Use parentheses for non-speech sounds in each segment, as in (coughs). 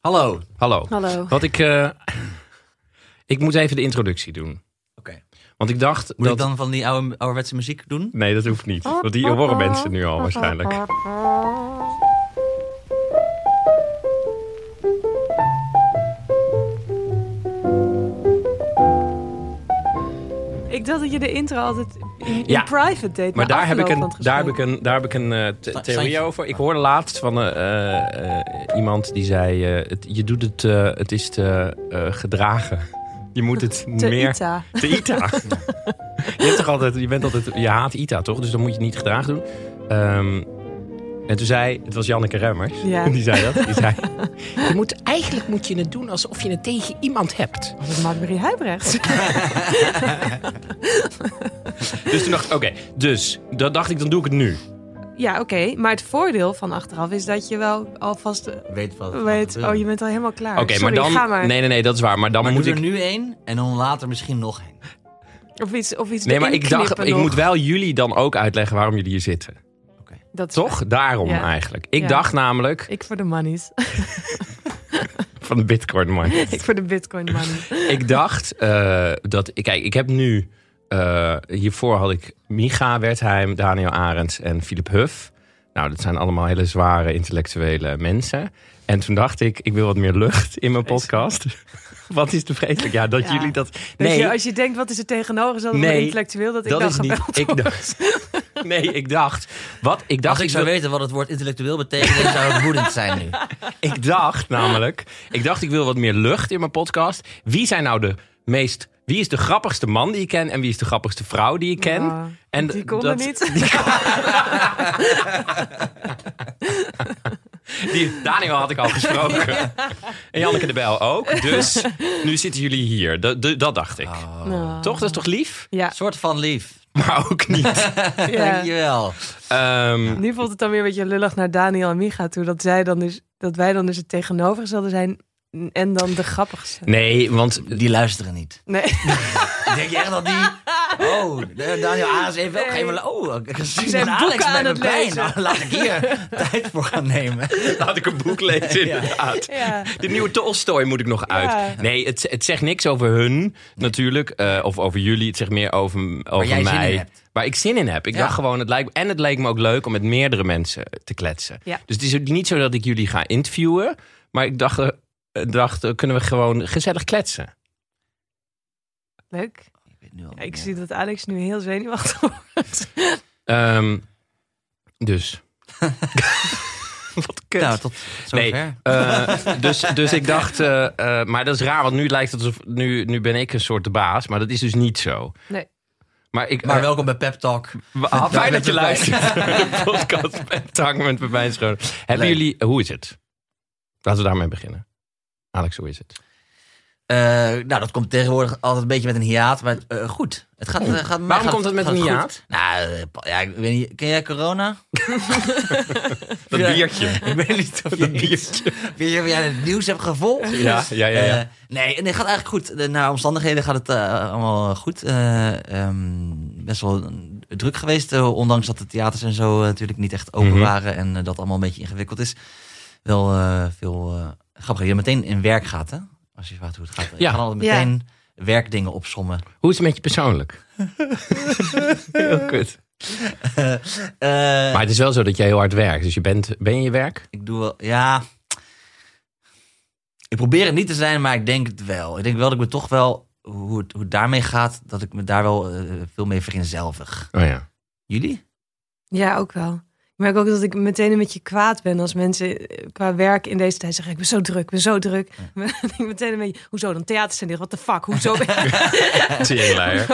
Hallo. Hallo. Hallo. Wat ik. eh, (coughs) ik moet even de introductie doen. Oké. Want ik dacht. Moet dat, ik dan van die oude, ouderwetse muziek doen? Nee, dat hoeft niet. Want die horen mensen nu al waarschijnlijk. (laughs) Ik dacht dat je de intro altijd in, private deed. Maar daar heb, ik een, daar heb ik een, daar heb ik een eh, theorie over. Ik hoorde laatst van eh, eh, eh, iemand die zei: eh, het, Je doet het, het is te eh, gedragen. Je moet het Te meer. Ita. Te Ita. (laughs) je, hebt toch altijd, je, bent altijd, je haat Ita toch? Dus dan moet je het niet gedragen doen. Ehm, en toen zei, het was Janneke Remmers, Ja. die zei dat. Die zei, (laughs) je moet, eigenlijk moet je het doen alsof je het tegen iemand hebt. Was het Mark-Marie Huibrecht? (laughs) Dus toen dacht ik, oké, dus dat dacht ik, dan doe ik het nu. ja, oké. Maar het voordeel van achteraf is dat je wel alvast Weet wat. weet... Oh, je bent al helemaal klaar. Oké, maar dan... ga maar. Nee, nee, nee, dat is waar. Maar dan Maar moet doe ik... er nu één en dan later misschien nog één. Of iets, of iets Nee, maar ik dacht, ik moet wel jullie dan ook uitleggen waarom jullie hier zitten. Dat Toch? Daarom Ja. eigenlijk. Ik Ja. dacht namelijk Ik voor de monies. (laughs) van de Bitcoin man. (laughs) ik voor de bitcoin money. (laughs) ik dacht eh, dat... Kijk, ik heb nu... eh, hiervoor had ik Micha Wertheim, Daniel Arends en Philip Huff. Nou, dat zijn allemaal hele zware intellectuele mensen. En toen dacht ik, ik wil wat meer lucht in mijn podcast. (laughs) wat is te vreselijk? Ja, dat Ja. jullie dat... Nee, je, als je denkt, wat is het tegenovergestelde Nee, van intellectueel, dat ik dat dan is niet... Ik dacht, nee, ik dacht... Wat? Ik dacht, Als ik zou weten wat het woord intellectueel betekent, dan zou het woedend zijn nu. (laughs) Ik dacht namelijk, ik dacht ik wil wat meer lucht in mijn podcast. Wie zijn nou de meest, wie is de grappigste man die ik ken en wie is de grappigste vrouw die ik ken? Ja, en die kon dat- er niet. Die, (laughs) Daniel had ik al gesproken. (laughs) En Janneke de Bijl ook. Dus nu zitten jullie hier. Dat, dat, dat dacht ik. Nou, Toch? Dat is toch lief? Ja, soort van lief. Maar ook niet. (laughs) ja. Dankjewel. Ehm, Nu voelt het dan weer een beetje lullig naar Daniel en Micha toe. Dat, zij dan dus, dat wij dan dus het tegenovergestelde zijn. En dan de grappigste. nee, want Die luisteren niet. Nee. (laughs) Denk je echt dat die... Oh, Daniel Ares heeft ook Nee. geen... Oh, ik zie zijn Alex boeken met aan het pijn. lezen. Nou, laat ik hier (laughs) tijd voor gaan nemen. laat ik een boek lezen inderdaad. Ja. De nieuwe Tolstoy moet ik nog uit. Ja. Nee, het, het zegt niks over hun natuurlijk. eh, of over jullie. Het zegt meer over, over jij zin mij. in hebt. Waar ik zin in heb. Ik Ja. dacht gewoon, het lijkt, en het leek me ook leuk om met meerdere mensen te kletsen. Ja. Dus het is niet zo dat ik jullie ga interviewen. Maar ik dacht, eh, dacht eh, kunnen we gewoon gezellig kletsen. Leuk. Ik weet nu al Ja, ik niet zie dat Alex nu heel zenuwachtig (laughs) wordt. Ehm, dus. (laughs) Wat kut. Nou, tot Nee, zover. eh, dus, dus ik dacht, maar dat is raar, want nu lijkt het alsof, nu, nu ben ik een soort de baas, maar dat is dus niet zo. Nee. Maar, ik, Maar welkom bij Pep Talk. wa- fijn dat je luistert naar (laughs) de podcast Pep Talk met Pepijn Schoon. Hebben Leuk. jullie, hoe is het? Laten we daarmee beginnen. Alex, hoe is het? Eh, nou, dat komt tegenwoordig altijd een beetje met een hiaat, maar eh, goed. Het gaat, eh, gaat, Waarom gaat- komt het met een hiaat? Nou, ja, ik weet niet. Ken jij corona? (laughs) Dat biertje. (laughs) ik weet niet of Dat biertje. (laughs) weet je of jij het nieuws hebt gevolgd. Ja, ja, ja. ja. Nee, nee, het gaat eigenlijk goed. De- Naar omstandigheden gaat het allemaal goed. Eh, ehm, best wel druk geweest, ondanks dat de theaters en zo natuurlijk niet echt open Mhm. waren en dat allemaal een beetje ingewikkeld is. Wel veel grappig. Je meteen in werk gaat, hè? Als je vraagt hoe het gaat. Je Ja. gaat altijd Ja. meteen werkdingen opsommen. Hoe is het met je persoonlijk? (laughs) Heel kut. (laughs) Eh, Maar het is wel zo dat jij heel hard werkt. Dus je bent, ben je je werk? Ik doe wel, ja. Ik probeer het niet te zijn, maar ik denk het wel. Ik denk wel dat ik me toch wel, hoe het, hoe het daarmee gaat, dat ik me daar wel eh, veel mee vereenzelvig. Oh ja. Jullie? Ja, ook wel. Ik merk ook dat ik meteen een beetje kwaad ben als mensen eh, qua werk in deze tijd zeggen: Ik ben zo druk, ik ben zo druk. (laughs) Ik meteen een beetje: Hoezo dan theaters zijn dicht? Wat de fuck? Hoezo ben, (laughs) hoezo ben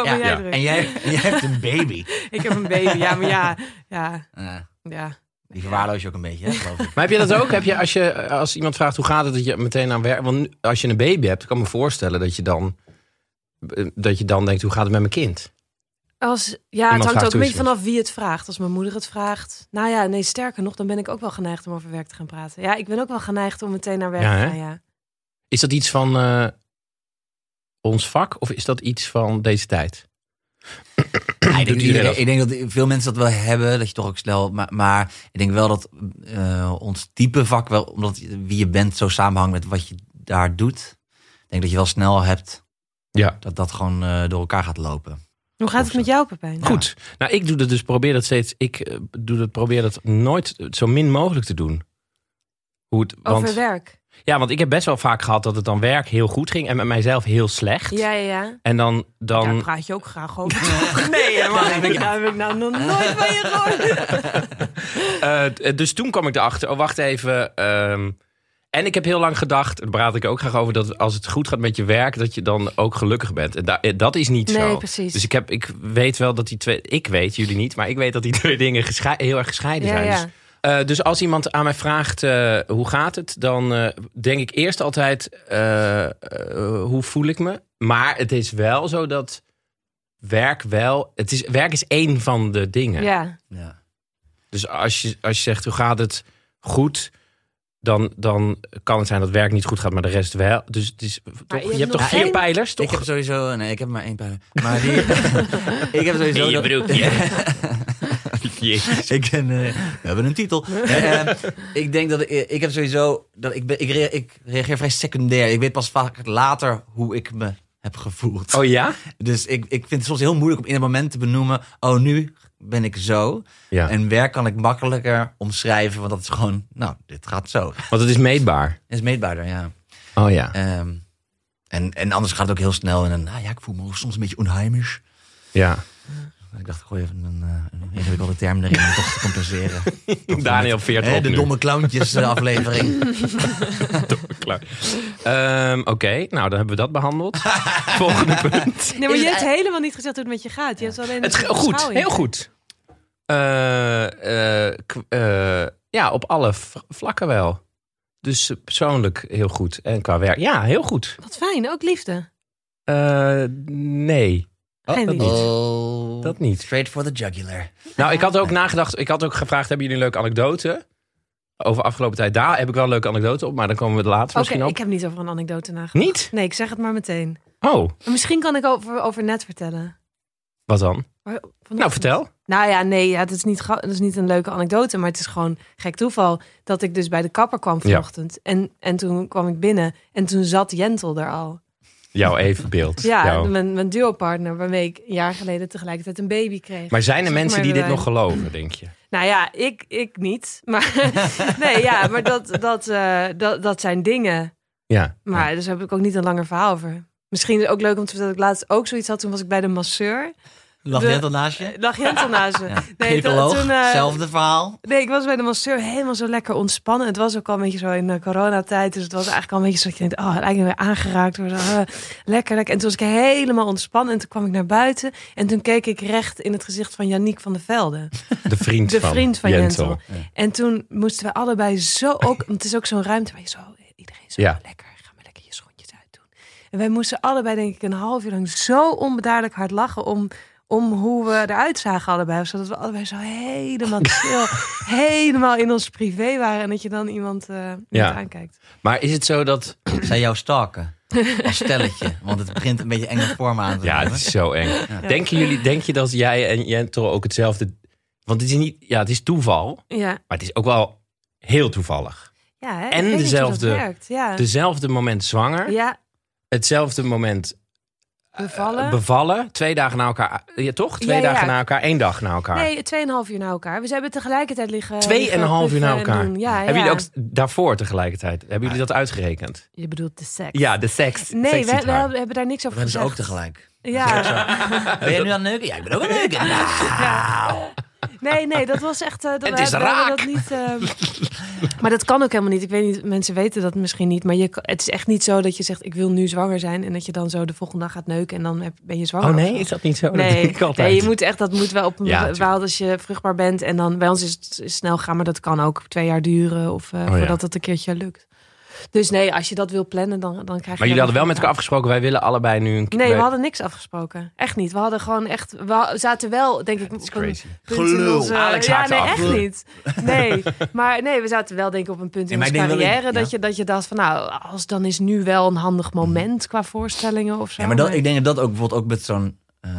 Ja, jij ja. druk? En jij, jij hebt een baby. (laughs) Ik heb een baby. Ja, maar ja, ja, Eh, ja. die verwaarloos je ook een beetje, hè, geloof ik. Maar heb je dat ook? Heb je als, je als iemand vraagt hoe gaat het, dat je meteen aan werk. Want als je een baby hebt, kan ik me voorstellen dat je dan, dat je dan denkt: hoe gaat het met mijn kind? Als, ja, het hangt ook een beetje vanaf wie het vraagt. Als mijn moeder het vraagt. Nou ja, nee, sterker nog, dan ben ik ook wel geneigd om over werk te gaan praten. Ja, ik ben ook wel geneigd om meteen naar werk Ja, te gaan. Ja. Is dat iets van eh, ons vak of is dat iets van deze tijd? (coughs) Ja, denk, iedereen ik denk dat veel mensen dat wel hebben, dat je toch ook snel. Maar, maar ik denk wel dat eh, ons type vak wel, omdat wie je bent zo samenhangt met wat je daar doet. Ik denk dat je wel snel hebt Ja. dat dat gewoon eh, door elkaar gaat lopen. Hoe gaat het met jou, Pepijn? Goed. Nou, ik doe dat dus, probeer dat steeds. Ik eh, doe dat, probeer dat nooit zo min mogelijk te doen. Hoe het, want, Over werk. ja, want ik heb best wel vaak gehad dat het dan werk heel goed ging en met mijzelf heel slecht. Ja, ja, ja. En dan, dan Daar praat je ook graag over. (laughs) nee, niet. Daar heb ik nou nog nooit van je gehoord. (laughs) Eh, dus toen kwam ik erachter, oh wacht even. ehm, en ik heb heel lang gedacht, daar praat ik ook graag over, dat als het goed gaat met je werk, dat je dan ook gelukkig bent. En da- dat is niet Nee, zo. precies. Dus ik, heb, ik weet wel dat die twee, ik weet, jullie niet, maar ik weet dat die (laughs) twee dingen heel erg gescheiden Ja, zijn. Dus, eh, dus als iemand aan mij vraagt, eh, hoe gaat het? Dan eh, denk ik eerst altijd, hoe voel ik me? Maar het is wel zo dat werk wel, het is, werk is één van de dingen. Ja. Ja. Dus als je, als je zegt, hoe gaat het goed? Dan, dan kan het zijn dat werk niet goed gaat, maar de rest wel. Dus het is, toch, je je, hebt toch vier geen- pijlers, toch? Ik heb sowieso, nee, ik heb maar één pijler. Maar die, (laughs) ik heb sowieso. In je dat- broekje. (laughs) Jezus. ik ben, eh, we hebben een titel. Eh, ik denk dat ik, ik heb sowieso dat ik, ben, ik, rea- ik reageer vrij secundair. Ik weet pas vaak later hoe ik me heb gevoeld. Oh ja? Dus ik, ik vind het soms heel moeilijk om in het moment te benoemen. Oh, nu ben ik zo. Ja, En werk kan ik makkelijker omschrijven, want dat is gewoon, nou, dit gaat zo. want het is meetbaar. (laughs) Het is meetbaarder, ja. Oh ja. Ehm, en, en anders gaat het ook heel snel. En dan, nou ja, ik voel me soms een beetje onheimisch. Ja. Ik dacht, gooi even een, eh, een ingewikkelde term erin om toch te compenseren. (laughs) Daniel veert op de nu. domme clowntjes eh, aflevering. Klaar. (laughs) Ehm, Oké, nou dan hebben we dat behandeld. (laughs) Volgende punt. Nee, maar Is je hebt helemaal niet gezegd hoe het met je gaat. Je hebt alleen Het, ge- goed, heel goed. Eh, k- ja, op alle v- vlakken wel. Dus persoonlijk heel goed. En qua werk, ja, heel goed. Wat fijn, ook liefde. Eh, nee. Geen dat liefde. Niet. Dat niet. Straight for the jugular. Nou, ik had ook nagedacht. Ik had ook gevraagd: hebben jullie een leuke anekdote? Over afgelopen tijd. Daar heb ik wel een leuke anekdote op, maar dan komen we er later Oké, misschien op. ik heb niet over een anekdote nagedacht. Niet? Nee, ik zeg het maar meteen. Oh, Misschien kan ik over, over net vertellen. wat dan? Vanochtend- Nou, vertel. Nou ja, nee, ja, het, is niet, het is niet een leuke anekdote, maar het is gewoon gek toeval dat ik dus bij de kapper kwam Ja. vanochtend. En, en toen kwam ik binnen en toen zat Jentel er al. Jouw evenbeeld. Ja, Jouw- mijn, mijn duopartner waarmee ik een jaar geleden tegelijkertijd een baby kreeg. Maar zijn er mensen die dit erbij. nog geloven, denk je? Nou ja, ik, ik niet. Maar (laughs) nee, ja, maar dat, dat, eh, dat, dat zijn dingen. Ja. Maar dus heb ik ook niet een langer verhaal over. Misschien is het ook leuk om te vertellen dat ik laatst ook zoiets had. Toen was ik bij de masseur. Lag De- net al naast je? Lag Jentel naast me. Ja. Nee, toen, eh, hetzelfde verhaal. Nee, ik was bij de masseur helemaal zo lekker ontspannen. Het was ook al een beetje zo in de coronatijd. Dus het was eigenlijk al een beetje zo dat je denkt... oh, me weer aangeraakt worden. Ah, lekker, lekker. En toen was ik helemaal ontspannen. En toen kwam ik naar buiten. En toen keek ik recht in het gezicht van Yannick van der Velde. (laughs) De vriend De van vriend van Jentel. Jentel. En toen moesten we allebei zo ook... Het is ook zo'n ruimte waar je zo... Iedereen zo Ja. lekker... Ga maar lekker je schoentjes uitdoen. En wij moesten allebei denk ik een half uur lang zo onbedaarlijk hard lachen... om, om hoe we eruit zagen allebei. Zodat we allebei zo helemaal chill... (laughs) helemaal in ons privé waren. En dat je dan iemand, eh, iemand Ja. aankijkt. Maar is het zo dat... Zij jou stalken. (laughs) Als stelletje. Want het begint een beetje enge vorm aan te Ja, het is zo eng. Denken jullie, denk je dat jij en Jentel ook hetzelfde... Want het is niet... Ja, het is toeval. Ja, Maar het is ook wel heel toevallig. ja hè? En dezelfde- dat werkt. Ja. Dezelfde moment zwanger. ja, Hetzelfde moment bevallen. eh, bevallen. Twee dagen na elkaar. Ja, toch? Twee Ja, ja. dagen na elkaar. één dag na elkaar. Nee, tweeënhalf uur na elkaar. We hebben tegelijkertijd liggen. Twee en liggen een half uur na elkaar. Hebben jullie ook daarvoor tegelijkertijd? Hebben jullie dat uitgerekend? Je bedoelt de seks. Ja, de seks. Nee, we, we hebben, daar niks over Dat hebben ze gezegd. ook tegelijk. Ja. Ben je nu aan het neuken? Ja, ik ben ook aan het neuken. Nou. Nee, nee, dat was echt. eh, dat, Het is we- we hebben raak. Dat niet, eh, maar dat kan ook helemaal niet. Ik weet niet, mensen weten dat misschien niet. Maar je, het is echt niet zo dat je zegt: Ik wil nu zwanger zijn. En dat je dan zo de volgende dag gaat neuken. En dan heb- ben je zwanger. Oh nee, is dat niet zo? Dat Nee, nee, je moet echt, dat moet wel op een Ja, bepaald als je vruchtbaar bent. En dan bij ons is het snel gaan, maar dat kan ook twee jaar duren of eh, Oh, ja. voordat het een keertje lukt. Dus nee, als je dat wil plannen, dan, dan krijg je. Maar jullie hadden wel met elkaar afgesproken, wij willen allebei nu een Nee, we hadden niks afgesproken. Echt niet. We hadden gewoon echt. We zaten wel, denk ik, een crazy. punt in Gelul. onze- Alex ja, nee, af. echt niet. Nee, (laughs) maar nee, we zaten wel denk ik op een punt in Nee, onze carrière dat- dat, je, dat je dacht van, nou, als dan is nu wel een handig moment qua voorstellingen of zo. Ja, maar dat, ik denk dat dat ook bijvoorbeeld ook met zo'n eh,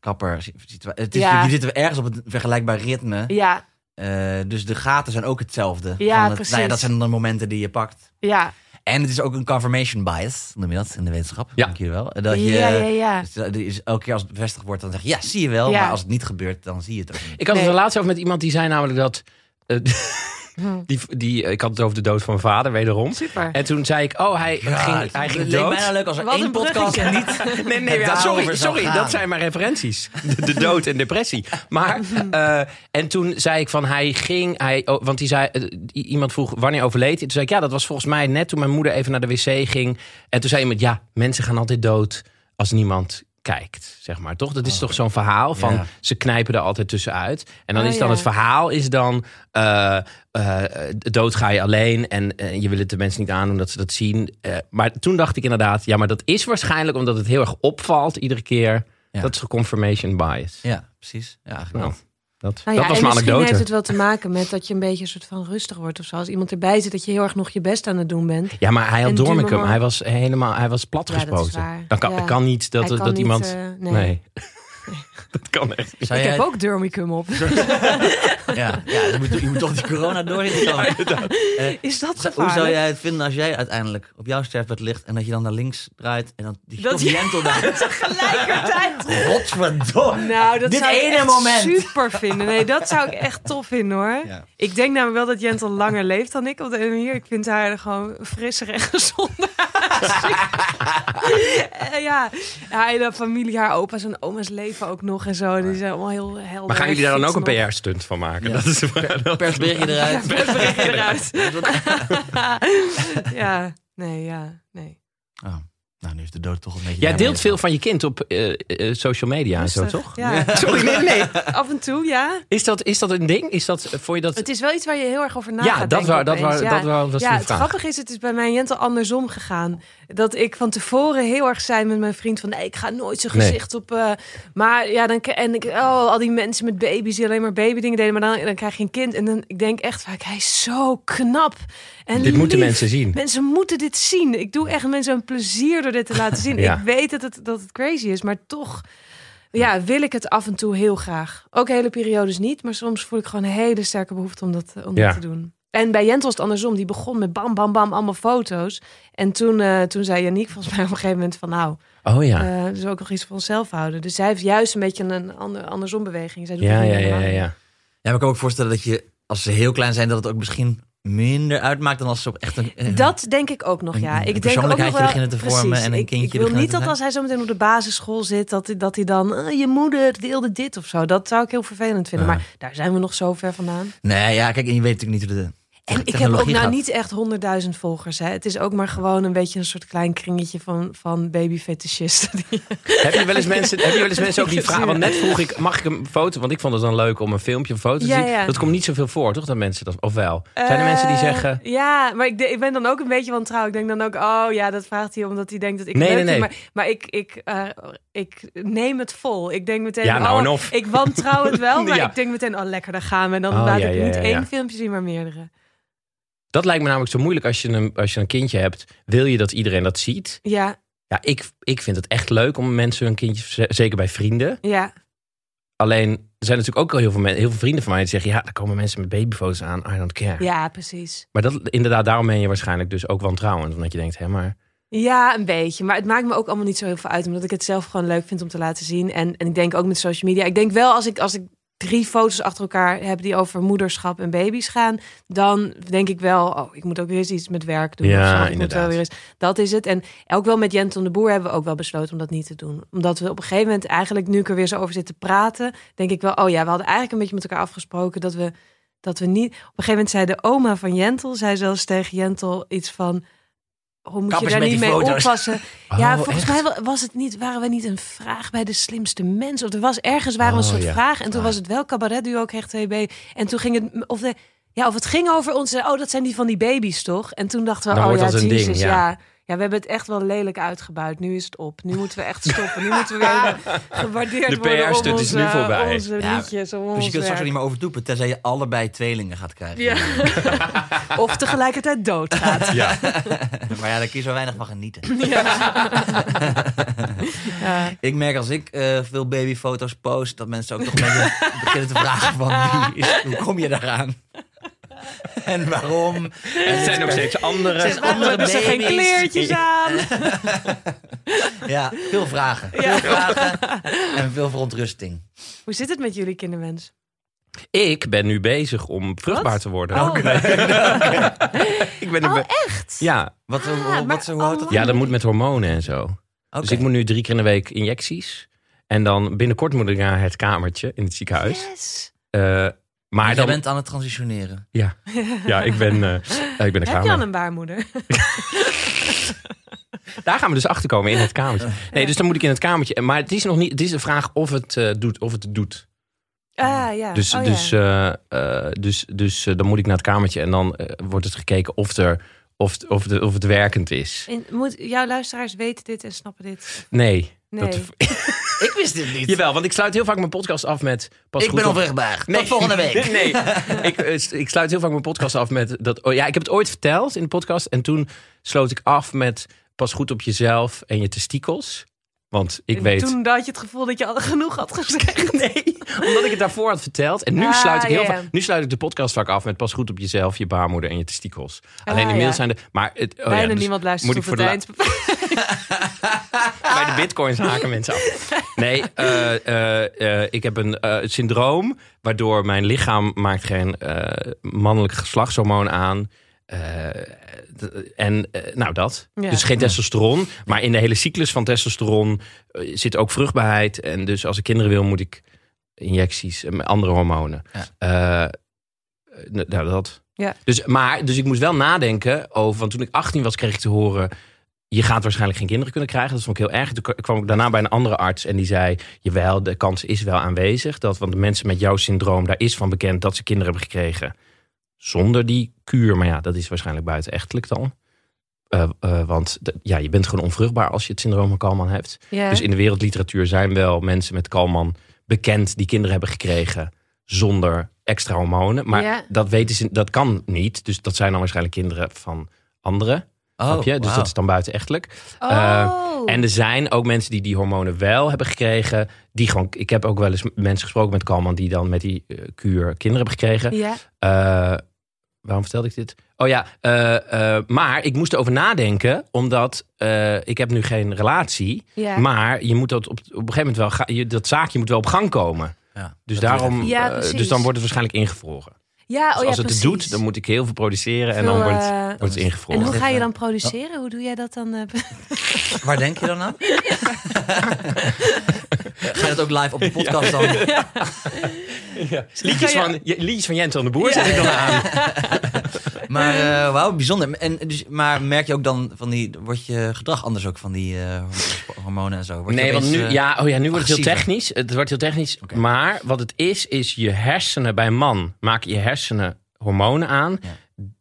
kapper Het is, Ja. Je zitten ergens op een vergelijkbaar ritme. Ja, Eh, dus de gaten zijn ook hetzelfde. Ja, Van het- precies. Nou ja, dat zijn de momenten die je pakt. ja. En het is ook een confirmation bias, noem je dat in de wetenschap? Ja. Dank je wel. Dat je, ja, ja, ja. dus elke keer als het bevestigd wordt, dan zeg je ja, zie je wel. Ja. Maar als het niet gebeurt, dan zie je het ook niet. Ik had Nee. er laatst over met iemand die zei namelijk dat... eh. (laughs) die, die, ik had het over de dood van mijn vader, wederom. Super. En toen zei ik, oh, hij ging, hij ging het leek dood. bijna leuk als er Wat één een podcast niet... (laughs) Nee, nee, (laughs) het ja, sorry, sorry dat zijn mijn referenties. De, de dood en depressie. Maar, (laughs) eh, en toen zei ik van, hij ging, hij, oh, want die zei, eh, iemand vroeg wanneer overleed hij. Toen zei ik, ja, dat was volgens mij net toen mijn moeder even naar de wc ging. En toen zei iemand, ja, mensen gaan altijd dood als niemand kijkt, zeg maar. Toch? Dat is toch zo'n verhaal van, Ja. ze knijpen er altijd tussenuit. En dan Oh, is dan ja. het verhaal is dan, eh, eh, dood ga je alleen en eh, je wil het de mensen niet aandoen dat ze dat zien. Eh, maar toen dacht ik inderdaad, ja, maar dat is waarschijnlijk omdat het heel erg opvalt iedere keer. Ja. Dat is confirmation bias. Ja, precies. Ja, eigenlijk Nou, wel. Dat, Nou dat was mijn misschien anekdote. heeft het wel te maken met dat je een beetje een soort van rustig wordt of zo. Als iemand erbij zit, dat je heel erg nog je best aan het doen bent. Ja, maar hij had moment- Hij was helemaal, hij was Ja, dat is platgespoten. waar. Dan kan, Ja. kan niet dat, Hij dat niet, iemand... eh, nee. nee. (laughs) dat kan echt niet. Zou Ik jij, heb ook Durmicum op. (laughs) Ja, ja je, moet, je moet toch die corona door. Is dat Hoe gevaarlijk? zou jij het vinden als jij uiteindelijk op jouw sterfbed ligt en dat je dan naar links draait en dan die Dat Jentel daar. (laughs) Tegelijkertijd. Godverdomme. Nou, dat Dit zou ik ene echt moment. super vinden. Nee, dat zou ik echt tof vinden hoor. Ja. Ik denk namelijk wel dat Jentel langer leeft dan ik op de ene manier. Ik vind haar er gewoon frisser en gezonder. Eh, ja, haar hele familie, haar opa's en oma's leven ook nog en zo. Die zijn allemaal heel helder. Maar gaan jullie daar dan ook een. PR-stunt van maken? Ja. Dat is Persberichtje eruit. Persberichtje (laughs) eruit. (laughs) ja, nee, ja, nee. Oh, nou, nu is de dood toch een beetje... Jij Ja, deelt veel van je kind op eh, eh, social media en zo, toch? Ja. (laughs) Sorry, nee, nee. Af en toe, ja. Is dat, is dat een ding? Is dat, vond je dat... Het is wel iets waar je heel erg over na ja, gaat dat, denken wou, dat, Ja. dat was ja, de het vraag. grappige is, het is bij mij en Jentel andersom gegaan. Dat ik van tevoren heel erg zei met mijn vriend van... nee, ik ga nooit zijn Nee. gezicht op... eh, maar ja, dan... En ik, oh, al die mensen met baby's die alleen maar babydingen deden... maar dan, dan krijg je een kind. En dan ik denk echt vaak, hij is zo knap. En Dit moeten lief. mensen zien. Mensen moeten dit zien. Ik doe echt mensen een plezier door dit te laten zien. (laughs) Ja. Ik weet dat het, dat het crazy is, maar toch... Ja, wil ik het af en toe heel graag. Ook hele periodes niet, maar soms voel ik gewoon een hele sterke behoefte om dat, om Ja. dat te doen. En bij Jentel was het andersom. Die begon met bam, bam, bam, allemaal foto's. En toen, eh, toen zei Yannick volgens mij op een gegeven moment van... nou, Oh ja. eh dus ook nog iets voor onszelf houden. Dus zij heeft juist een beetje een ander, andersom beweging. Zij doet Ja, ja, ja, ja, ja. Ja, maar ik kan me ook voorstellen dat je, als ze heel klein zijn, dat het ook misschien minder uitmaakt dan als ze op echt een... eh, Dat denk ik ook nog, Een- ja. een Ik denk ook nog wel, beginnen te vormen precies. en een ik, kindje Ik wil beginnen niet dat als hij zo meteen op de basisschool zit, dat, hij- dat hij dan, eh, je moeder wilde dit of zo. Dat zou ik heel vervelend vinden. Maar daar zijn we nog zo ver vandaan. Nee, ja, kijk, en je weet natuurlijk niet hoe de En ik heb ook nou gaat. niet echt honderdduizend volgers. Hè. Het is ook maar gewoon een beetje een soort klein kringetje van, van babyfetischisten. (laughs) Heb je wel eens mensen, heb je wel eens mensen ook die (laughs) vragen? Want net vroeg ik, mag ik een foto? Want ik vond het dan leuk om een filmpje, een foto te Ja, zien. ja. Dat komt niet zoveel voor, toch? Dat mensen dat, of wel? Zijn er mensen die Eh, zeggen... Ja, maar ik, ik ben dan ook een beetje wantrouw. Ik denk dan ook, oh ja, dat vraagt hij omdat hij denkt dat ik Nee, leuk nee, vind. Maar, maar ik, ik, eh, ik neem het vol. Ik denk meteen, Ja, nou oh, of. ik wantrouw het wel. (laughs) Maar Ja. ik denk meteen, oh lekker, daar gaan we. En dan Oh, laat ik niet één filmpje zien, maar meerdere. Dat lijkt me namelijk zo moeilijk als je een, als je een kindje hebt. Wil je dat iedereen dat ziet? Ja, Ja, ik, ik vind het echt leuk om mensen hun kindje, zeker bij vrienden. ja. Alleen, er zijn natuurlijk ook al heel veel, heel veel vrienden van mij die zeggen... ja, daar komen mensen met babyfoto's aan, I don't care. Ja, precies. Maar dat, inderdaad, daarom ben je waarschijnlijk dus ook wantrouwend. Omdat je denkt, hé, maar... Ja, een beetje. Maar het maakt me ook allemaal niet zo heel veel uit. Omdat ik het zelf gewoon leuk vind om te laten zien. En, en ik denk ook met social media. Ik denk wel als ik, als ik drie foto's achter elkaar heb die over moederschap en baby's gaan. Dan denk ik wel, oh, ik moet ook weer eens iets met werk doen. Ja, of zo. Moet wel weer eens, dat is het. En ook wel met Jenton de Boer hebben we ook wel besloten om dat niet te doen. Omdat we op een gegeven moment eigenlijk, nu ik er weer zo over zit te praten, denk ik wel, oh ja, we hadden eigenlijk een beetje met elkaar afgesproken dat we, dat we niet... Op een gegeven moment zei de oma van Jentel, zei zelfs tegen Jentel iets van... Hoe moet je daar met niet die mee foto's. oppassen? ja, Oh, volgens echt? mij wa- was het niet, waren we niet een vraag bij de slimste mensen. Of er was ergens waren we een Oh, soort ja. vraag. En toen was het wel cabaretduo kreeg TB. En toen ging het, of, de, ja, of het ging over ons. Oh, dat zijn die van die baby's toch? En toen dachten we, Dan oh ja, ding, ja. ja. Ja, we hebben het echt wel lelijk uitgebuit. Nu is het op. Nu moeten we echt (laughs) stoppen. Nu moeten we weer gewaardeerd De worden om PR-stunt is nu voorbij. Onze Ja, liedjes, om Dus je kunt straks er niet meer over doepen, tenzij je allebei tweelingen gaat krijgen. Ja. (laughs) of tegelijkertijd doodgaat. (laughs) Ja. maar ja, daar kun je zo weinig van genieten. Ja. Ik merk als ik eh, veel babyfoto's post, dat mensen ook toch een beetje beginnen te vragen van wie is, hoe kom je daaraan? (laughs) en waarom? Er zijn nog steeds andere. Zijn andere hebben ze geen kleertjes aan? (laughs) Ja, veel vragen. Ja. Veel vragen en veel verontrusting. Hoe zit het met jullie kinderwens? Ik ben nu bezig om vruchtbaar Wat? te worden. Oh. (laughs) Ik ben Oh, echt? Ja. Wat, Ah, maar- wat, hoe houdt dat? oh. ja, dat moet met hormonen en zo. Dus ik moet nu drie keer in de week injecties. En dan binnenkort moet ik naar het kamertje in het ziekenhuis. Yes. Eh, maar Jij dan, bent aan het transitioneren. ja, (laughs) ja, ik ben, eh, ik ben er Heb je al een baarmoeder? (laughs) Daar gaan we dus achter komen in het kamertje. Nee, dus dan moet ik in het kamertje. Maar het is nog niet. Het is de vraag of het eh, doet. Of het doet. Ah, ja. Dus, Oh, dus, eh, eh, dus, dus eh, dan moet ik naar het kamertje en dan wordt het gekeken of, er, of, of, de, of het werkend is. En moet, jouw luisteraars weten dit en snappen dit? Nee. Nee. Dat, (laughs) Ik wist dit niet. jawel, want ik sluit heel vaak mijn podcast af met. Pas ik goed ben op- onvruchtbaar. Tot volgende week. (laughs) Nee, ik, eh, ik sluit heel vaak mijn podcast af met dat. Oh, ja, ik heb het ooit verteld in de podcast en toen sloot ik af met pas goed op jezelf en je testikels. Want ik En weet. Toen had je het gevoel dat je al genoeg had gezegd. (laughs) Nee, omdat ik het daarvoor had verteld. En nu Ah, sluit ik heel ja, ja. vaak. Nu sluit ik de podcast vaak af met pas goed op jezelf, je baarmoeder en je testikels. Alleen Ah, inmiddels ja. zijn de. Maar het, oh ja, Bijna dus niemand luistert moet ik het voor de eind. Bij de bitcoins haken mensen af. (laughs) Nee, eh, eh, eh, ik heb een syndroom waardoor mijn lichaam maakt geen mannelijk geslachtshormoon aan. D- en eh, nou dat. Ja. Dus geen testosteron. Maar in de hele cyclus van testosteron eh, zit ook vruchtbaarheid. En dus als ik kinderen wil, moet ik injecties en andere hormonen. Ja. Eh, nou, dat. Ja. Dus, maar, dus ik moest wel nadenken over. Want toen ik 18 was, kreeg ik te horen. Je gaat waarschijnlijk geen kinderen kunnen krijgen. Dat vond ik heel erg. Toen kwam ik daarna bij een andere arts en die zei: Jawel, de kans is wel aanwezig. Dat, want de mensen met jouw syndroom, daar is van bekend dat ze kinderen hebben gekregen. Zonder die kuur. Maar ja, dat is waarschijnlijk buitenechtelijk dan. Eh, eh, want de- ja, je bent gewoon onvruchtbaar als je het syndroom van Kalman hebt. Ja. Dus in de wereldliteratuur zijn wel mensen met Kalman bekend die kinderen hebben gekregen zonder extra hormonen. Maar Ja. dat weten ze, dat kan niet. Dus dat zijn dan waarschijnlijk kinderen van anderen. Oh, snap je? Dus dat is dan buitenechtelijk. oh. eh, En er zijn ook mensen die die hormonen wel hebben gekregen. Die gewoon, ik heb ook wel eens mensen gesproken met Kalman die dan met die kuur kinderen hebben gekregen. ja. Eh, waarom vertelde ik dit? Oh ja, eh, eh, maar ik moest erover nadenken, omdat eh, ik heb nu geen relatie. Ja. Maar je moet dat op, op een gegeven moment wel, ga, je, dat zaakje moet wel op gang komen. Ja, Dus daarom, Ja, dus dan wordt het waarschijnlijk ingevroren. ja, oh Dus ja, als het precies. het doet, dan moet ik heel veel produceren en Veel, dan wordt, wordt het En ingevroren. hoe ga je dan produceren? Hoe doe jij dat dan? Waar denk je dan aan? (laughs) (laughs) (laughs) Ga je dat ook live op de podcast dan? (laughs) Liedjes, van, je- liedjes van Jens de Boer zet ik dan aan. (laughs) Maar eh, wauw, bijzonder. En, dus, maar merk je ook dan van die, wordt je gedrag anders ook van die eh, hormonen en zo? Word Nee, want nu, eh, ja, oh ja, nu wordt het heel technisch. Het wordt heel technisch. Maar wat het is, is je hersenen bij een man maken je hersenen hormonen aan.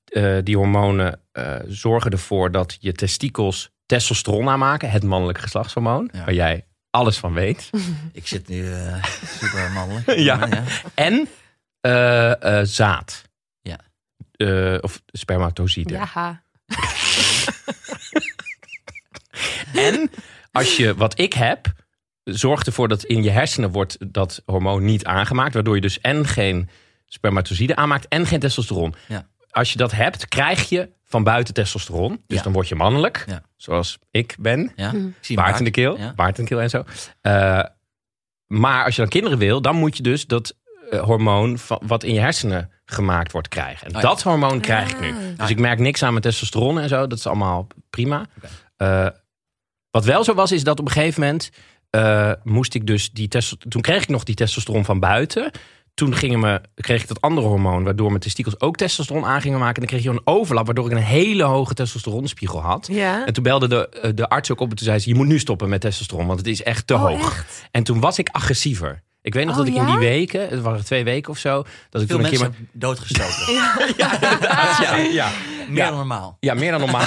Ja. Die hormonen zorgen ervoor dat je testikels testosteron aanmaken, het mannelijke geslachtshormoon, Ja. waar jij alles van weet. (laughs) Ik zit nu eh, super mannelijk. (laughs) Ja. En eh, eh, zaad. Ja. Eh, of spermatocyten. ja. (laughs) En als je, wat ik heb, zorgt ervoor dat in je hersenen wordt dat hormoon niet aangemaakt. Waardoor je dus en geen spermatocyden aanmaakt en geen testosteron. Ja. Als je dat hebt, krijg je van buiten testosteron. Dus Ja. dan word je mannelijk. Ja. Zoals ik ben. Ja? Hm. Ik zie Baard in de keel. Ja. Baard in de keel en zo. Eh, maar als je dan kinderen wil, dan moet je dus dat eh, hormoon van, wat in je hersenen gemaakt wordt krijgen. En Oh ja. dat hormoon krijg ik nu. Ah. Dus ik merk niks aan mijn testosteron en zo. Dat is allemaal prima. Eh, wat wel zo was, is dat op een gegeven moment eh, moest ik dus die testosteron. Toen kreeg ik nog die testosteron van buiten. Toen gingen me, kreeg ik dat andere hormoon, waardoor mijn testikels ook testosteron aan gingen maken. En dan kreeg je een overlap, waardoor ik een hele hoge testosteronspiegel had. Ja. En toen belde de, eh, de arts ook op en toen zei ze: Je moet nu stoppen met testosteron, want het is echt te Oh, hoog. echt? En toen was ik agressiever. Ik weet nog Oh, dat ik in die weken, het waren twee weken of zo, dat ik Veel toen een keer. mensen doodgestoken. (laughs) Ja, inderdaad, ja, ja. Meer dan normaal. Ja, meer dan normaal.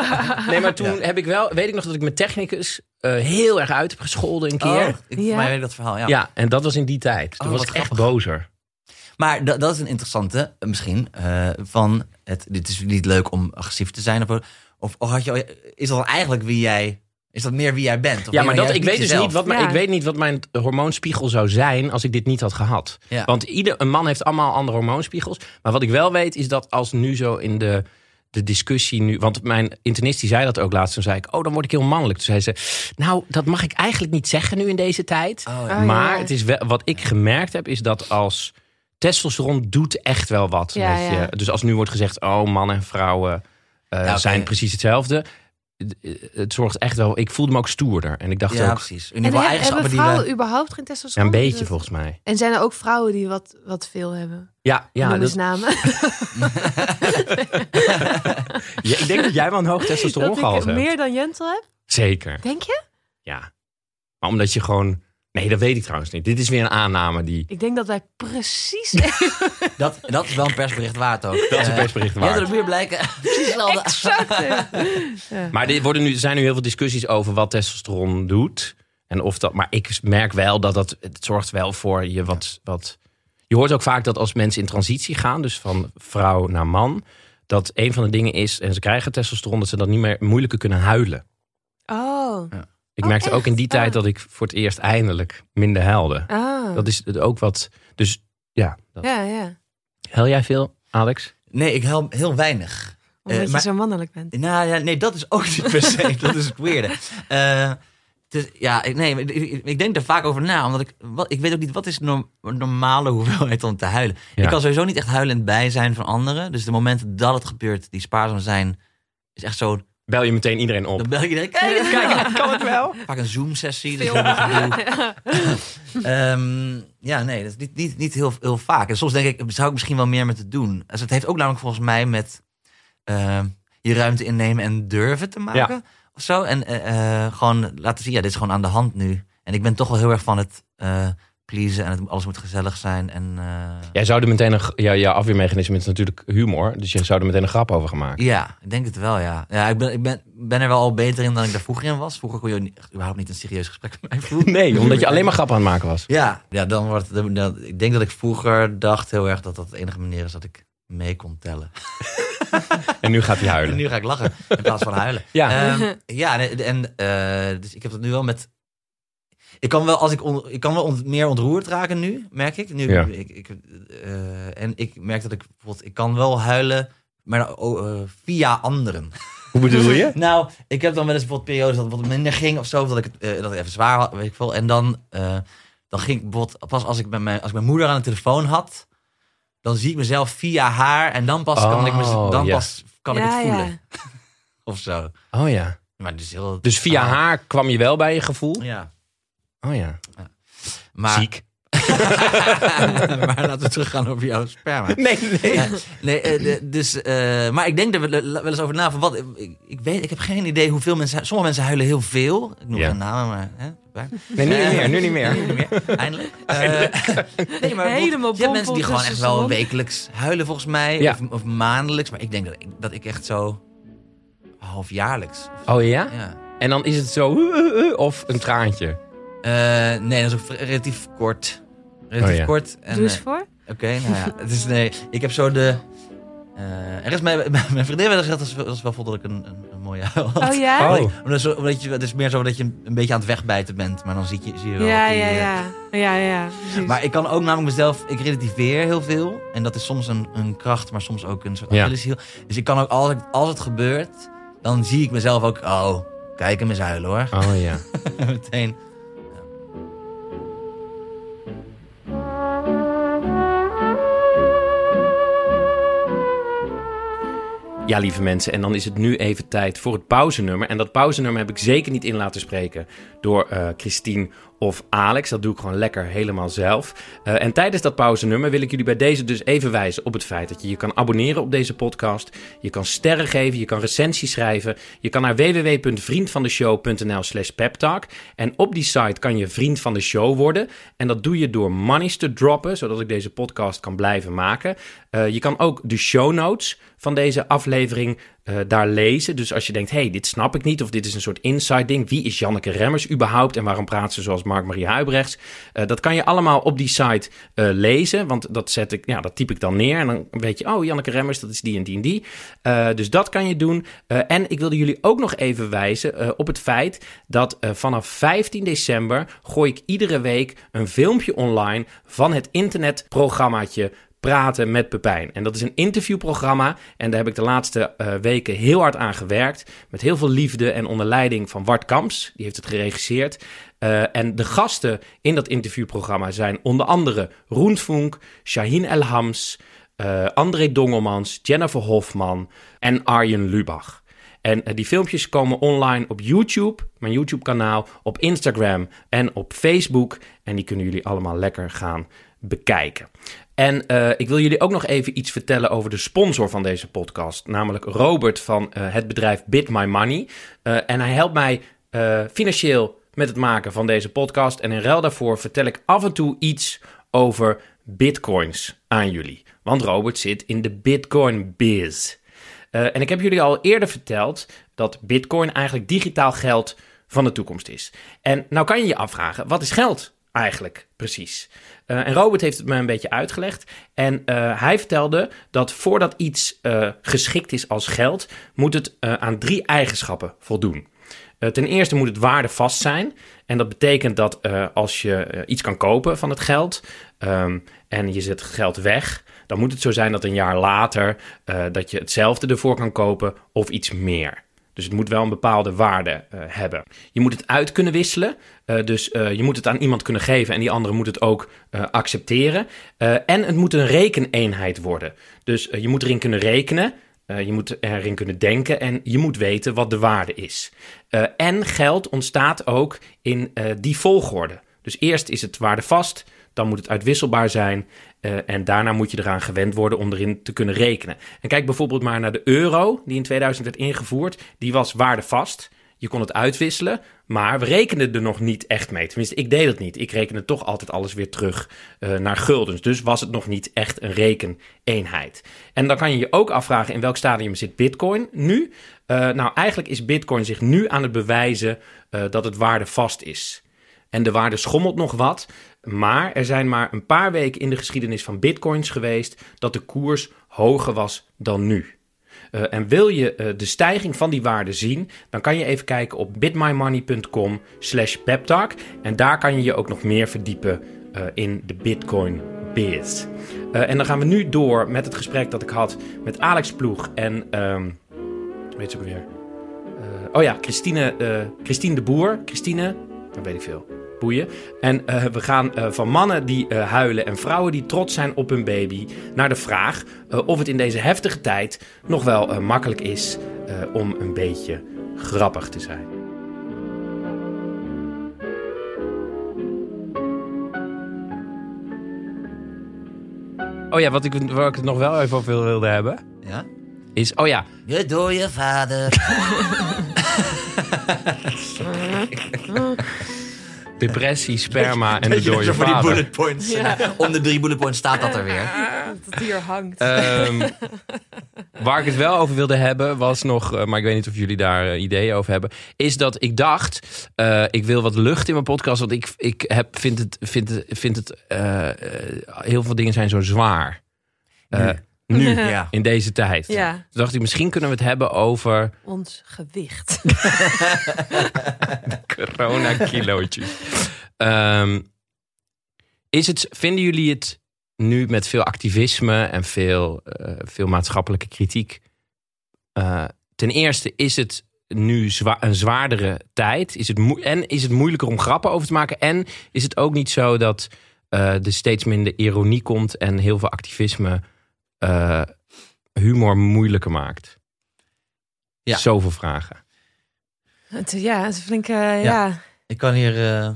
(laughs) nee, maar toen heb ik wel, weet ik nog dat ik mijn technicus eh, heel erg uit heb gescholden een keer. Oh, ik, Ja. Weet dat verhaal, ja. ja. en dat was in die tijd. Toen Oh, was ik echt grappig. bozer. Maar da- dat is een interessante, eh, misschien, eh, van het, dit is niet leuk om agressief te zijn. Of, of, of had je, is dat eigenlijk wie jij Is dat meer wie jij bent? Of Ja, maar dat, ik, weet dus niet wat, Ja. ik weet niet wat mijn hormoonspiegel zou zijn als ik dit niet had gehad. Ja. Want ieder, een man heeft allemaal andere hormoonspiegels. Maar wat ik wel weet is dat als nu zo in de, de discussie nu... Want mijn internist die zei dat ook laatst. Toen zei ik, oh, dan word ik heel mannelijk. Toen zei ze, nou, dat mag ik eigenlijk niet zeggen nu in deze tijd. Oh, ja. Oh, maar het is wel, wat ik gemerkt heb, is dat als testosteron doet echt wel wat. Ja, met ja. je. Dus als nu wordt gezegd, oh, mannen en vrouwen eh, zijn precies hetzelfde. Het- Het zorgt echt wel. Ik voelde me ook stoerder. En ik dacht Ja, ook, precies. In En ieder geval heb- hebben die vrouwen we... überhaupt geen ja, testosteron? een beetje volgens mij. En zijn er ook vrouwen die wat, wat veel hebben? Ja, ja, Noem dat, namen. (laughs) ja, ik denk dat jij wel een hoog testosteron ik hebt. meer dan Jentel heb? Zeker, Denk je? ja. Maar omdat je gewoon... Nee, dat weet ik trouwens niet. Dit is weer een aanname die... Ik denk dat wij precies (laughs) Dat, dat is wel een persbericht waard ook. Dat is een Eh, persbericht Ja, waard. dat weer blijken. Exact. Ja. Maar er, worden nu, er zijn nu heel veel discussies over wat testosteron doet. En of dat, maar ik merk wel dat dat, het zorgt wel voor je wat, wat... Je hoort ook vaak dat als mensen in transitie gaan, dus van vrouw naar man... dat een van de dingen is, en ze krijgen testosteron... dat ze dan niet meer moeilijker kunnen huilen. Oh. Ik Oh, merkte ook in die tijd Ah. dat ik voor het eerst eindelijk minder huilde. Ah. Dat is het ook wat... Dus ja, dat. Ja, ja. Huil jij veel, Alex? Nee, ik help heel weinig. Omdat Eh, je maar- zo mannelijk bent. Nou ja, nee, dat is ook niet per se. (laughs) dat is het weirde. Eh, dus, ja, ik, nee, ik, denk er vaak over na. Omdat ik, wat, ik weet ook niet, wat is norm- normale hoeveelheid om te huilen? Ja. Ik kan sowieso niet echt huilend bij zijn van anderen. Dus de momenten dat het gebeurt, die spaarzaam zijn, is echt zo... Bel je meteen iedereen op? Dan bel ik iedereen, kijk, kan het wel? (laughs) Vaak een Zoom-sessie. Dus. (laughs) Ehm, ja, nee, dat is niet, niet, niet heel, heel vaak. En soms denk ik, zou ik misschien wel meer met het doen. Dus het heeft ook namelijk volgens mij met ehm, je ruimte innemen en durven te maken. Of zo. En eh, eh, gewoon laten zien, ja, dit is gewoon aan de hand nu. En ik ben toch wel heel erg van het eh pleasen en het, alles moet gezellig zijn. En, eh, Jij zou er meteen een... Ja, ja, afweermechanisme is natuurlijk humor. Dus je zou er meteen een grap over gaan maken. Ja, ik denk het wel, ja. Ja, ik ben, ik ben, ben er wel al beter in dan ik daar vroeger in was. Vroeger kon je niet- überhaupt niet een serieus gesprek met mij voeren. Nee, (laughs) omdat je alleen maar grappen aan het maken was. Ja, ja dan wordt het, dan- ik denk dat ik vroeger dacht heel erg dat dat de enige manier is dat ik mee kon tellen. (laughs) En nu gaat hij (laughs) En huilen. nu ga ik lachen in plaats van huilen. Ja. Ehm, ja, en, en, eh, dus ik heb dat nu wel met. Ik kan wel als ik, on- ik kan wel ont- meer ontroerd raken nu, merk ik. Nu, Ja. ik, ik, eh, en ik merk dat ik bijvoorbeeld, ik kan wel huilen, maar eh, via anderen. Hoe bedoel (laughs) je? Nou, ik heb dan wel eens bijvoorbeeld periodes dat het wat minder ging of zo, of dat ik het eh, dat ik even zwaar had, weet ik veel. En dan, eh, dan ging ik bijvoorbeeld pas als ik met mijn, als ik mijn moeder aan de telefoon had, dan zie ik mezelf via haar en dan pas kan ik, me, Oh, dan pas kan ik het voelen ja. (laughs) of zo. Oh ja. Maar is heel. Dus via ah, haar kwam je wel bij je gevoel? Ja. Oh ja. Maar, Ziek. (laughs) maar laten we teruggaan over jouw sperma. (laughs) Nee, nee. Ja, nee, eh, dus, eh, maar ik denk er wel wel eens over na van wat. Ik, ik weet, ik heb geen idee hoeveel mensen. Sommige mensen huilen heel veel. Ik noem Ja. geen namen, maar. Hè. Nee, nu niet Eh, meer, nu niet meer. nu niet meer. Eindelijk. (laughs) Eh, nee, maar Helemaal je hebt mensen die gewoon echt wel wekelijks huilen, volgens mij. Ja. Of, of maandelijks. Maar ik denk dat ik, dat ik echt zo halfjaarlijks. Oh ja? Ja. En dan is het zo... Of een traantje. Eh, nee, dat is ook relatief kort. Relatief Oh, ja. kort. En, Doe eens eh, voor. Oké, nou ja. Het is, nee, ik heb zo de... eh, er is mijn, (laughs) mijn vriendin wel gezegd, dat is, dat is wel vol dat ik een, een, een mooie had. Oh ja? Oh. Omdat, je, het is meer zo dat je een beetje aan het wegbijten bent. Maar dan zie je, zie je wel Ja, die, ja, ja. Ja, ja. precies. Maar ik kan ook namelijk mezelf... Ik relativeer heel veel. En dat is soms een, een kracht, maar soms ook een soort Ja. Achilleshiel. Dus ik kan ook, als, als het gebeurt... Dan zie ik mezelf ook... Oh, kijk hem eens huilen hoor. Oh ja. (laughs) Meteen. Ja, lieve mensen, en dan is het nu even tijd voor het pauzenummer. En dat pauzenummer heb ik zeker niet in laten spreken door eh, Christine of Alex. Dat doe ik gewoon lekker helemaal zelf. Eh, en tijdens dat pauzenummer wil ik jullie bij deze dus even wijzen op het feit dat je je kan abonneren op deze podcast. Je kan sterren geven, je kan recensies schrijven. Je kan naar www.vriendvandeshow.nl slash peptalk. En op die site kan je vriend van de show worden. En dat doe je door monies te droppen, zodat ik deze podcast kan blijven maken. Eh, je kan ook de show notes van deze aflevering eh, daar lezen. Dus als je denkt, hey, dit snap ik niet... of dit is een soort inside ding. Wie is Janneke Remmers überhaupt... en waarom praat ze zoals Mark-Marie Huibrechts? Eh, dat kan je allemaal op die site eh, lezen. Want dat, zet ik, ja, dat typ ik dan neer. En dan weet je, oh, Janneke Remmers, dat is die en die en die. Dus dat kan je doen. En ik wilde jullie ook nog even wijzen op het feit... dat vanaf 15 december gooi ik iedere week een filmpje online... van het internetprogrammaatje Praten met Pepijn. En dat is een interviewprogramma. En daar heb ik de laatste eh, weken heel hard aan gewerkt. Met heel veel liefde en onder leiding van Wart Kamps. Die heeft het geregisseerd. Eh, en de gasten in dat interviewprogramma zijn onder andere Roen Vonk, Shaheen Elhams, eh André Dongelmans, Jennifer Hofman en Arjen Lubach. En die filmpjes komen online op YouTube, mijn YouTube-kanaal, op Instagram en op Facebook. En die kunnen jullie allemaal lekker gaan bekijken. En eh, ik wil jullie ook nog even iets vertellen over de sponsor van deze podcast. Namelijk Robert van eh, het bedrijf Bit My Money. Eh, en hij helpt mij financieel met het maken van deze podcast. En in ruil daarvoor vertel ik af en toe iets over bitcoins aan jullie. Want Robert zit in de bitcoin biz. En ik heb jullie al eerder verteld dat bitcoin eigenlijk digitaal geld van de toekomst is. En nou kan je je afvragen, wat is geld eigenlijk precies? Eh, en Robert heeft het me een beetje uitgelegd. En eh, hij vertelde dat voordat iets eh, geschikt is als geld, moet het aan drie eigenschappen voldoen. Ten eerste moet het waardevast zijn. En dat betekent dat als je iets kan kopen van het geld ehm, en je zet geld weg, dan moet het zo zijn dat een jaar later dat je hetzelfde ervoor kan kopen of iets meer. Dus het moet wel een bepaalde waarde eh, hebben. Je moet het uit kunnen wisselen. eh, dus eh, je moet het aan iemand kunnen geven en die andere moet het ook accepteren. En het moet een rekeneenheid worden. Dus je moet erin kunnen rekenen. je moet erin kunnen denken en je moet weten wat de waarde is. En geld ontstaat ook in die volgorde. Dus eerst is het waardevast, dan moet het uitwisselbaar zijn. Eh, en daarna moet je eraan gewend worden om erin te kunnen rekenen. En kijk bijvoorbeeld maar naar de euro, die in 2000 werd ingevoerd. Die was waardevast. Je kon het uitwisselen, maar we rekenden er nog niet echt mee. Tenminste, ik deed het niet. Ik rekende toch altijd alles weer terug eh, naar guldens. Dus was het nog niet echt een rekeneenheid. En dan kan je je ook afvragen in welk stadium zit Bitcoin nu? Eh, nou, eigenlijk is Bitcoin zich nu aan het bewijzen dat het waardevast is. En de waarde schommelt nog wat. Maar er zijn maar een paar weken in de geschiedenis van bitcoins geweest dat de koers hoger was dan nu. Uh, en wil je uh, de stijging van die waarde zien, dan kan je even kijken op bitmymoney.com slash peptalk. En daar kan je je ook nog meer verdiepen uh, in de bitcoin biz. en dan gaan we nu door met het gesprek dat ik had met Alex Ploeg en, weet ze ook weer, oh ja, Christine, Christine de Boer. Christine, dat weet ik veel. Boeien. En uh, we gaan uh, van mannen die uh, huilen en vrouwen die trots zijn op hun baby naar de vraag of het in deze heftige tijd nog wel makkelijk is om een beetje grappig te zijn. Oh ja, wat ik, waar ik het nog wel even over wilde hebben. Ja? Is, oh ja. Je door je vader. (laughs) (laughs) Depressie, sperma en (laughs) de dode voor vader. die bullet points. Ja. Om de drie bullet points staat dat er weer. Dat hier hangt. Um, waar ik het wel over wilde hebben was nog, maar ik weet niet of jullie daar uh, ideeën over hebben, is dat ik dacht, uh, ik wil wat lucht in mijn podcast, want ik, ik heb, vind het, vind het, vind het uh, heel veel dingen zijn zo zwaar. Nu. Nu, (laughs) ja. in deze tijd. Ja. Toen dacht ik, misschien kunnen we het hebben over... Ons gewicht. (laughs) Corona-kilootjes. um, is het, vinden jullie het nu met veel activisme en veel, uh, veel maatschappelijke kritiek... Uh, ten eerste, is het nu zwa een zwaardere tijd? Is het en is het moeilijker om grappen over te maken? En is het ook niet zo dat uh, er steeds minder ironie komt... en heel veel activisme... Uh, humor moeilijker maakt? Ja. Zoveel vragen. Het, ja, het is flink, uh, ja. ja. Ik kan hier... Uh,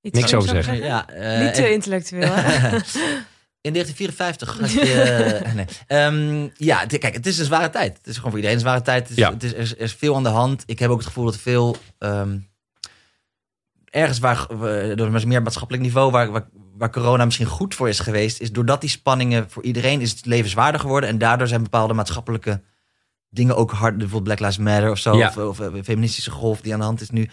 Iets niks over zeggen. zeggen. Ja, Niet te intellectueel, hè? (laughs) (laughs) In 1954 had je... (laughs) nee. um, ja, kijk, het is een zware tijd. Het is gewoon voor iedereen een zware tijd. Het is, ja. het is, er, is, er, is, veel aan de hand. Ik heb ook het gevoel dat veel... Um, ergens waar, door een meer maatschappelijk niveau... waar, waar waar corona misschien goed voor is geweest, is doordat die spanningen voor iedereen is het leven zwaarder geworden en daardoor zijn bepaalde maatschappelijke dingen ook hard, bijvoorbeeld Black Lives Matter of zo, Ja. of, of eh, feministische golf die aan de hand is nu.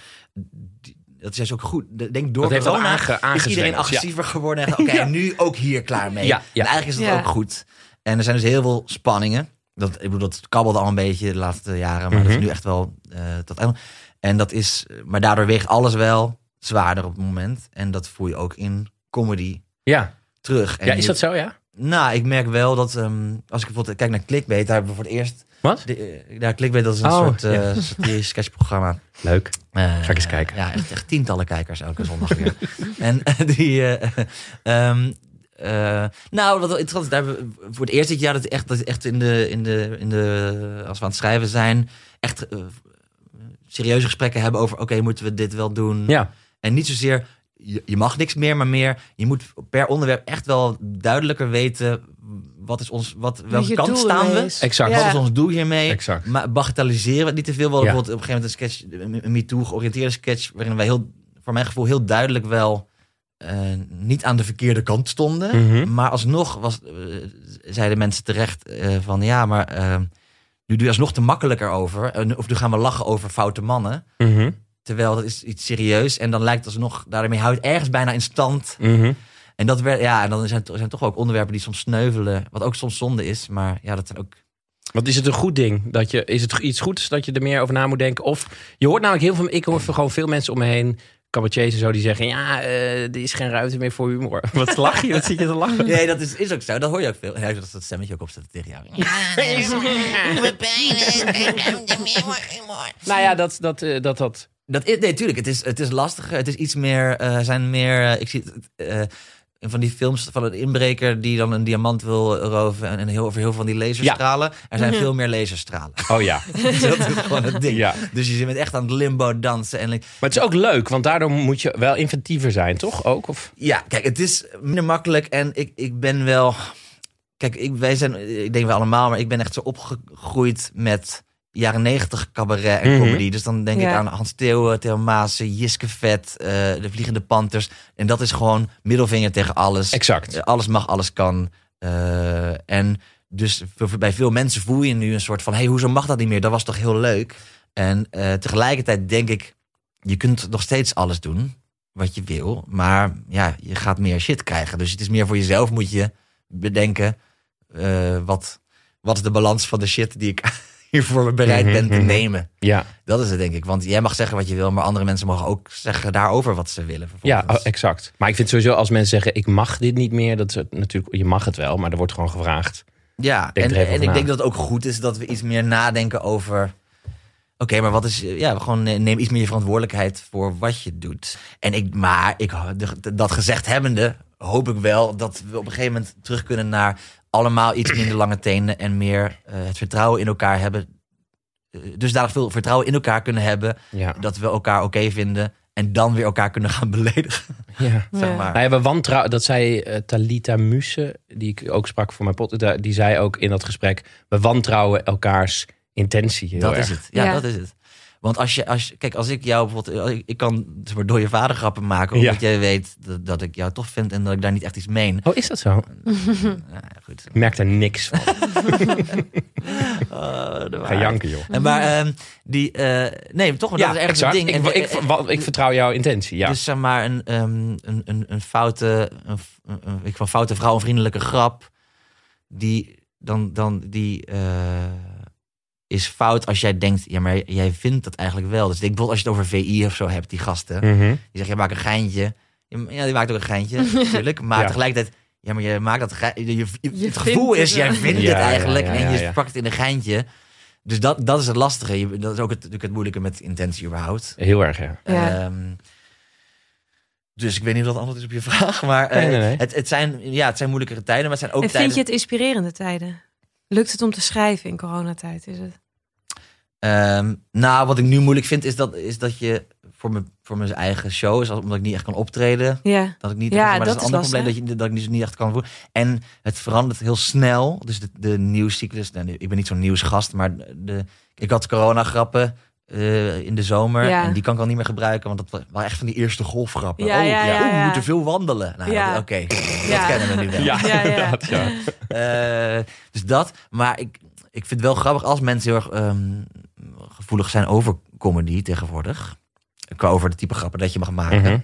die- Dat is juist ook goed. Denk door Dat corona aange- is iedereen agressiever geworden. En, Oké, (laughs) nu ook hier klaar mee. Ja, ja. En eigenlijk is dat Ja. ook goed. En er zijn dus heel veel spanningen. Dat, ik bedoel, dat kabbelde al een beetje de laatste jaren, maar dat is Mhm. nu echt wel eh tot einde. En dat is, maar daardoor weegt alles wel zwaarder op het moment. En dat voel je ook in comedy Ja, terug. En ja is dat zo, ja? Nou, ik merk wel dat ehm, als ik bijvoorbeeld kijk naar Clickbait, daar hebben we voor het eerst. Wat? De, eh, daar Clickbait, dat is een Oh, soort eh ja. (laughs) satirisch sketchprogramma. Leuk. Eh, Ga ik eens kijken. Ja, echt, echt tientallen kijkers elke zondag weer. (laughs) en die... eh, ehm, eh, nou, wat wel interessant daar voor het eerst dit jaar dat echt, dat echt in de, in de, in de, als we aan het schrijven zijn, echt serieuze gesprekken hebben over, oké, moeten we dit wel doen? Ja, En niet zozeer, je, je mag niks meer, maar meer, je moet per onderwerp echt wel duidelijker weten, wat is ons, wat, welke je kant doel staan we? is. exact. Ja. Wat is ons doel hiermee? Exact. Maar bagatelliseren we het niet te veel. We Ja. bijvoorbeeld op een gegeven moment een sketch, een MeToo georiënteerde sketch, waarin wij heel, voor mijn gevoel heel duidelijk wel eh, niet aan de verkeerde kant stonden. Mhm. Maar alsnog was, eh, zeiden mensen terecht eh, van ja, maar nu doe je alsnog te makkelijker over. Of nu gaan we lachen over foute mannen. Mhm. Terwijl dat is iets serieus. En dan lijkt het alsnog, daarmee houdt het ergens bijna in stand. Mhm. En dat werd, ja, en dan zijn, zijn toch ook onderwerpen die soms sneuvelen. Wat ook soms zonde is. Maar ja, dat zijn ook Want is het een goed ding? Dat je, is het iets goeds dat je er meer over na moet denken? Of je hoort namelijk heel veel, ik hoor gewoon veel mensen om me heen, cabaretiers en zo, die zeggen: Ja, eh, er is geen ruimte meer voor humor. (laughs) Wat lach je? Wat zit je te lachen? (laughs) Nee, dat is, is ook zo. Dat hoor je ook veel. Ja, dat is dat stemmetje ook opzetten tegen jou. (laughs) Nou ja, dat dat, eh, dat, dat Dat is, nee, tuurlijk. Het is, het is lastiger. Het is iets meer. eh zijn meer. eh, ik zie het. eh, van die films van een inbreker die dan een diamant wil roven. En, en heel, over heel veel van die laserstralen. Er zijn veel meer laserstralen. Oh ja. (laughs) dat is gewoon het ding. Ja. Dus je bent echt aan het limbo dansen. En Maar het is ook leuk, want daardoor moet je wel inventiever zijn, toch? Ook? Of? Ja, kijk, het is minder makkelijk en ik, ik ben wel. Kijk, ik, wij zijn, ik denk wel allemaal, maar ik ben echt zo opgegroeid met jaren negentig cabaret en Mhm. comedy. Dus dan denk ik aan Hans Theeuwen, Theo Maassen, Jiske Vet, eh, De Vliegende Panthers. En dat is gewoon middelvinger tegen alles. Exact. Eh, alles mag, alles kan. Eh, en dus bij veel mensen voel je nu een soort van... hé, hey, hoezo mag dat niet meer? Dat was toch heel leuk? En eh, tegelijkertijd denk ik... je kunt nog steeds alles doen wat je wil. Maar ja, je gaat meer shit krijgen. Dus het is meer voor jezelf moet je bedenken... eh, wat, wat is de balans van de shit die ik hiervoor bereid Mhm, ben te mhm. nemen. Ja, Dat is het, denk ik. Want jij mag zeggen wat je wil... maar andere mensen mogen ook zeggen daarover wat ze willen. ja vervolgens. oh, exact. Maar ik vind sowieso als mensen zeggen: Ik mag dit niet meer, dat is natuurlijk, je mag het wel, maar er wordt gewoon gevraagd. Ja, Denk en, en ik denk dat het ook goed is dat we iets meer nadenken over. Oké, maar wat is. Ja, gewoon ne- neem iets meer verantwoordelijkheid voor wat je doet. En ik, maar ik, dat gezegd hebbende, hoop ik wel dat we op een gegeven moment terug kunnen naar allemaal iets minder lange tenen en meer eh, het vertrouwen in elkaar hebben. Eh, dusdanig veel vertrouwen in elkaar kunnen hebben Ja. dat we elkaar oké vinden en dan weer elkaar kunnen gaan beledigen. (laughs) ja. (laughs) Zeg maar. Ja, wantrouwen, dat zei eh, Talita Muse, die ik ook sprak voor mijn pot, die zei ook in dat gesprek: we wantrouwen elkaars intentie heel dat erg. is het. Ja, Ja. dat is het. Want als je, als kijk, als ik jou bijvoorbeeld, ik, ik kan zeg maar, door je vader grappen maken, omdat jij weet dat, dat ik jou tof vind en dat ik daar niet echt iets meen. Oh, is dat zo? (laughs) Ja, goed. Ik merk daar niks van. (laughs) Oh, Ga janken, joh. En maar ehm, die, eh, nee, toch, maar dat is ergens exact. het ding. Ik, En- ik, wa- ik vertrouw jouw intentie, ja. Dus zeg maar een, ehm, een, een, een foute, een, een, een- ik van foute vrouw, een vriendelijke grap, die dan, dan die eh, is fout als jij denkt, ja, maar jij vindt dat eigenlijk wel. Dus ik denk bijvoorbeeld als je het over VI of zo hebt, die gasten, Mhm. die zeggen, je maakt een geintje. Ja, die maakt ook een geintje, (laughs) natuurlijk. Maar Ja. tegelijkertijd, ja, maar je maakt dat geintje. Je, je- Je het gevoel het is, jij vindt Ja, het ja, eigenlijk ja, en je ja. pakt het in een geintje. Dus dat, dat is het lastige. Je- Dat is ook het, natuurlijk het moeilijke met intentie überhaupt. Heel erg, ja. Ja. Ehm, dus ik weet niet of dat antwoord is op je (laughs) vraag. Maar eh, Nee, nee, nee. Het, het, zijn, ja, het zijn moeilijkere tijden, maar het zijn ook En tijden... vind je het inspirerende tijden? Lukt het om te schrijven in coronatijd? Is het? Ehm, nou, wat ik nu moeilijk vind, is dat, is dat je voor, me, voor mijn eigen show, is omdat ik niet echt kan optreden, Ja. dat ik niet, Ja, maar dat, dat is een ander probleem, dat, je, dat ik niet echt kan voelen. En het verandert heel snel, dus de, de nieuwscyclus, nou, ik ben niet zo'n nieuwsgast, maar de, ik had corona-grappen eh, in de zomer Ja. en die kan ik al niet meer gebruiken, want dat waren echt van die eerste golfgrappen. Ja, oh, ja, ja, oeh, we moeten veel wandelen. Nou, oké, dat Ja. kennen we nu wel. Ja, Ja, ja. inderdaad, ja. (laughs) Eh, dus dat. Maar ik, ik vind het wel grappig als mensen heel erg ehm, gevoelig zijn over comedy tegenwoordig. Qua over de type grappen dat je mag maken. Mhm.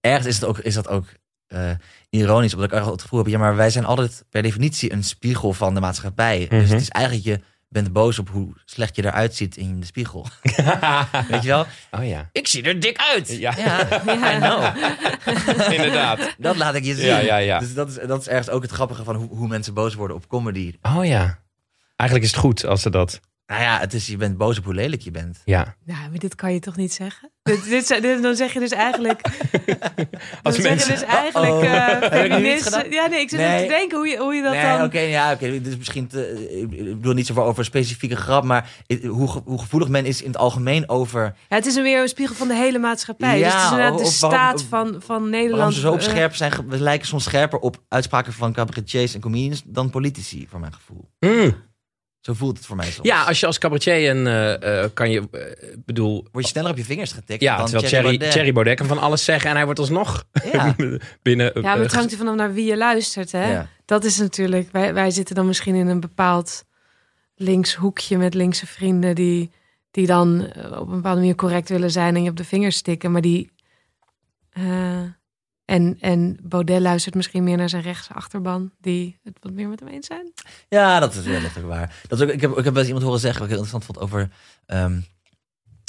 Ergens is, het ook, is dat ook eh, ironisch, omdat ik altijd het gevoel heb, ja, maar wij zijn altijd per definitie een spiegel van de maatschappij. Dus Mhm. het is eigenlijk, je bent boos op hoe slecht je eruit ziet in de spiegel. (laughs) Weet je wel? oh ja, Ik zie er dik uit. Ja. (laughs) I know. (laughs) inderdaad. Dat laat ik je zien. Ja, ja, ja. Dus dat is, dat is ergens ook het grappige van hoe, hoe mensen boos worden op comedy. Oh ja. Eigenlijk is het goed als ze dat... Nou ja, het is, je bent boos op hoe lelijk je bent. Ja. Nou, maar dit kan je toch niet zeggen? Dit, dit, dan zeg je dus eigenlijk... (laughs) Als dan mensen... zeg je dus eigenlijk eh Heb ik nu iets feministen... Ja, nee, ik zit Nee. even te denken hoe je, hoe je dat nee, dan... oké, ja, oké. Dit is misschien te, ik bedoel niet zo over een specifieke grap, maar hoe, hoe gevoelig men is in het algemeen over Ja, het is een weer een spiegel van de hele maatschappij. Ja, dus het is inderdaad de waarom- staat van, van Nederland. waarom ze zo op eh, scherp zijn. We lijken soms scherper op uitspraken van cabaretiers en comedians dan politici, voor mijn gevoel. Mm. Zo voelt het voor mij soms. Ja, als je als cabaretier en eh, eh, kan je, eh, bedoel, Word je sneller op je vingers getikt ja, dan terwijl Thierry Baudet. Thierry Baudet kan van alles zeggen en hij wordt alsnog Ja. (laughs) binnen. Ja, maar het hangt er vanaf naar wie je luistert. Hè? Ja. Dat is natuurlijk... Wij, wij zitten dan misschien in een bepaald links hoekje met linkse vrienden... die, die dan op een bepaalde manier correct willen zijn en je op de vingers stikken. Maar die... eh, en, en Baudet luistert misschien meer naar zijn rechtse achterban... die het wat meer met hem eens zijn. Ja, dat is wel letterlijk waar. Dat is ook, ik, heb, ik heb wel eens iemand horen zeggen, wat ik heel interessant vond, over... ehm,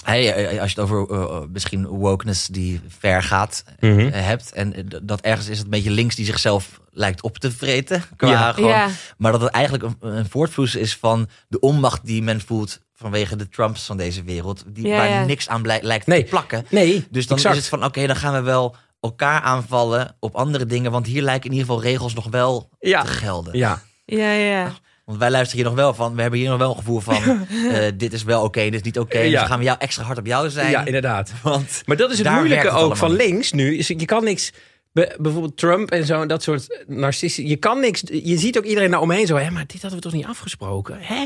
hey, eh, als je het over eh, misschien wokeness die ver gaat mhm. eh, hebt. En eh, dat ergens is het een beetje links die zichzelf lijkt op te vreten. Qua Ja. gewoon, Ja, Maar dat het eigenlijk een, een is van de onmacht die men voelt vanwege de Trumps van deze wereld. Die, Ja, waar niks aan blij- lijkt Nee. te plakken. Nee, Dus dan exact. is het van, oké, dan gaan we wel elkaar aanvallen op andere dingen. Want hier lijken in ieder geval regels nog wel Ja. te gelden. Ja, ja, ja. Want wij luisteren hier nog wel van, we hebben hier nog wel een gevoel van, (laughs) eh, dit is wel oké, dit is niet oké. Dus Ja. dan gaan we jou extra hard op jou zijn. ja, inderdaad. want Maar dat is het Daar moeilijke het ook van links nu. Is, je kan niks. be- bijvoorbeeld Trump en zo, dat soort narcisten. Je kan niks. Je ziet ook iedereen naar omheen zo. Hè, maar dit hadden we toch niet afgesproken? Hè?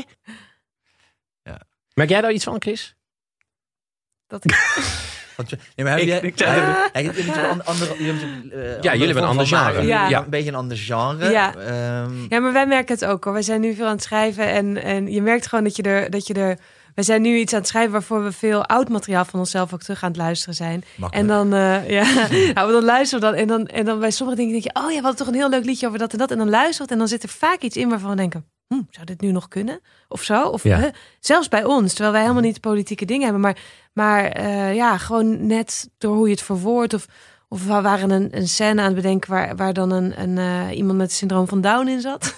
Ja. Merk jij daar iets van, Chris? Dat, want, nee, maar heb Ik- jij, ik- ja, ja, jullie hebben een eh, ander genre. Ja. Ja. Een beetje een ander genre. Ja. Ehm, Ja, maar wij merken het ook hoor. Wij zijn nu veel aan het schrijven en, en je merkt gewoon dat je er. Dat je er wij zijn nu iets aan het schrijven waarvoor we veel oud materiaal van onszelf ook terug aan het luisteren zijn. makkelijk. En dan, eh, ja, (laughs) nou, dan luisteren we dan. En dan, en dan bij sommige dingen denk je, oh ja, we hadden toch een heel leuk liedje over dat en dat. En dan luisteren we het en dan zit er vaak iets in waarvan we denken, hm, zou dit nu nog kunnen? Of zo? Of Ja. hè? zelfs bij ons, terwijl wij helemaal niet politieke dingen hebben. Maar, maar eh, ja, gewoon net door hoe je het verwoordt. Of, of we waren een, een scène aan het bedenken waar, waar dan een, een, eh, iemand met het syndroom van Down in zat.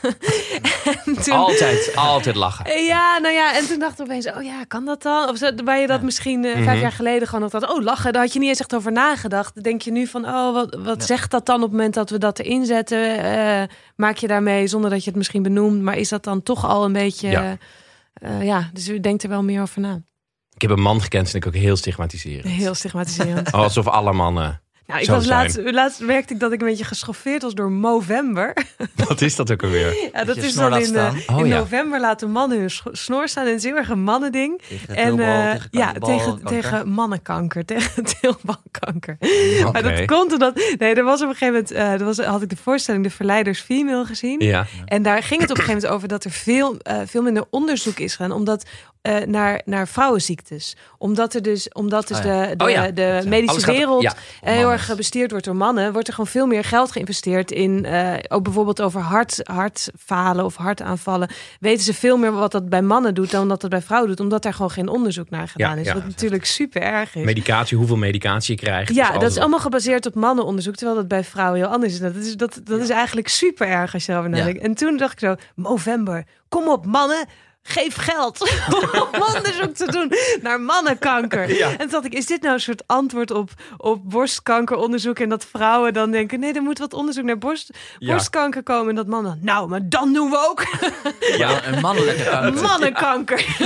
(laughs) toen, Altijd, altijd lachen. eh, Ja, nou ja, en toen dacht ik opeens, oh ja, kan dat dan? Of waar je dat Ja. misschien Mhm. vijf jaar geleden gewoon nog dacht, oh lachen, daar had je niet eens echt over nagedacht. Denk je nu van, oh, wat, wat Ja. zegt dat dan op het moment dat we dat erin zetten? Maak je daarmee zonder dat je het misschien benoemt, maar is dat dan toch al een beetje, Ja. ja, ja dus u denkt er wel meer over na. Ik heb een man gekend, vind ik ook heel stigmatiserend. Heel stigmatiserend. (laughs) Alsof alle mannen. Nou, ik was zijn. laatst, laatst merkte ik dat ik een beetje geschoffeerd was door Movember. (laughs) Wat is dat ook alweer? Ja, dat is dan laat in. Oh, in ja. november laten mannen hun snor staan. En het is heel erg een mannending. Tegen En eh, tegen ja, tegen, kanker. tegen mannenkanker, (laughs) tegen teelbalkanker. Oké. Maar dat komt omdat... Nee, er was op een gegeven moment... eh, er was, had ik de voorstelling De Verleiders Female gezien. Ja. En daar ging het op een gegeven moment over dat er veel, eh, veel minder onderzoek is gedaan. Omdat, eh, naar, naar vrouwenziektes. Omdat er dus, omdat dus Oh ja. de, de, Oh ja. de medische Alles gaat- wereld ja. heel erg bestuurd wordt door mannen, wordt er gewoon veel meer geld geïnvesteerd in, eh, ook bijvoorbeeld over hart, hartfalen of hartaanvallen. Weten ze veel meer wat dat bij mannen doet dan dat dat bij vrouwen doet, omdat daar gewoon geen onderzoek naar gedaan is. Wat natuurlijk super erg is. Medicatie, hoeveel medicatie je krijgt. Ja, dat is allemaal gebaseerd op mannenonderzoek, terwijl dat bij vrouwen heel anders is. Dat is, dat, dat is eigenlijk super erg als je erover Ja. nadenkt. En toen dacht ik zo, Movember, kom op mannen, geef geld (laughs) om onderzoek te doen naar mannenkanker. Ja. En toen dacht ik, is dit nou een soort antwoord op, op borstkankeronderzoek en dat vrouwen dan denken, nee, er moet wat onderzoek naar borst, Ja. borstkanker komen en dat mannen, nou, maar dan doen we ook (laughs) Ja. Een mannelijke kanker. mannenkanker. (laughs)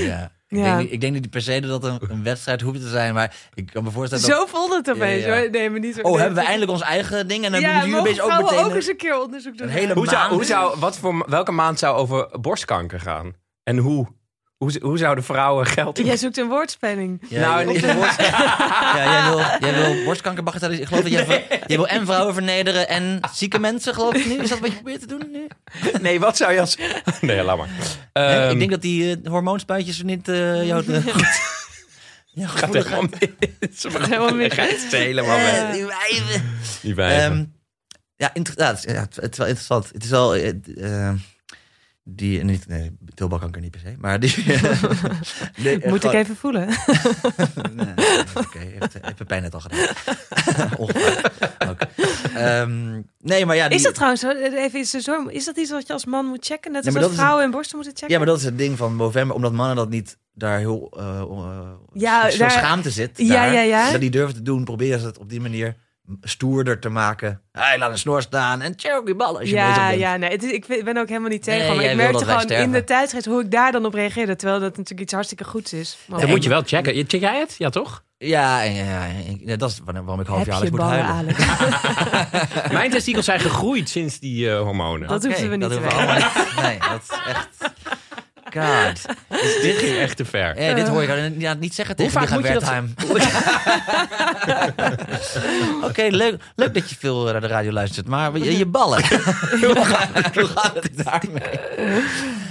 Ja. Denk, niet- ik denk niet per se dat het een, een wedstrijd hoeft te zijn, maar ik kan me voorstellen dat... Zo voelde het opeens. Ja, ja. hoor. Nee, maar niet zo. Oh, nee, hebben we eindelijk ons eigen ding en dan ja, jullie mogen opeens ook meteen... ook eens een keer onderzoek doen. een hele Hoe zou, maand. hoe zou, wat voor, welke maand zou over borstkanker gaan? En hoe? Hoe, hoe zouden vrouwen geld... Jij zoekt een woordspeling. Ja, Nou, niet- je borst- (laughs) ja, jij wil, jij wil borstkanker bagatelliseren. Ik geloof dat jij, wil en vrouwen vernederen en zieke mensen, geloof ik nu. Is dat wat je probeert te doen nu? Nee, wat zou je als... Nee, laat maar. Nee, Ehm, ik denk dat die eh, hormoonspuitjes niet eh jou te (laughs) goed... Ja, gaat helemaal mis. Ze helemaal mis. Gaat het helemaal weg. Eh, die wijven. Die wijven. Ehm, ja, inderdaad. Ja, het, het is wel interessant. Het is wel... die, niet, nee, teelbalkanker niet per se, maar die... (laughs) nee, Moet ik even voelen. (laughs) Nee, Oké, heeft, heeft Pepijn net al gedaan. (laughs) Ehm, nee, maar ja... Die, Is dat trouwens? Even iets zo. Is dat iets wat je als man moet checken? Net als dat vrouwen en borsten moeten checken? Ja, maar dat is het ding van Movember. Omdat mannen dat niet daar heel... eh eh, Ja, zo daar- schaamte zit. Ja, ja, ja. Dat die durven te doen. Proberen ze het op die manier stoerder te maken. Hij laat een snor staan en choke die ballen als je Ja, bent. ja, nee. Het is, ik ben ook helemaal niet tegen. Nee, maar ik merkte gewoon in de tijdschrift hoe ik daar dan op reageerde. Terwijl dat natuurlijk iets hartstikke goeds is. Maar Dat moet je wel checken. Check jij het? Ja, toch? Ja, en- ja, dat is waarom ik halfjaarlijks je moet ballen, huilen. Alex? (laughs) Mijn testikels zijn gegroeid sinds die eh, hormonen. Dat Oké, hoeven we niet dat te. Nee, dat is echt... God. Dus dit ging echt te ver. Ja, dit hoor je inderdaad niet zeggen tegen vaak Liga moet je. (laughs) Oké, leuk, leuk dat je veel naar de radio luistert, maar je, je ballen. (laughs) hoe, gaat, hoe gaat het daarmee?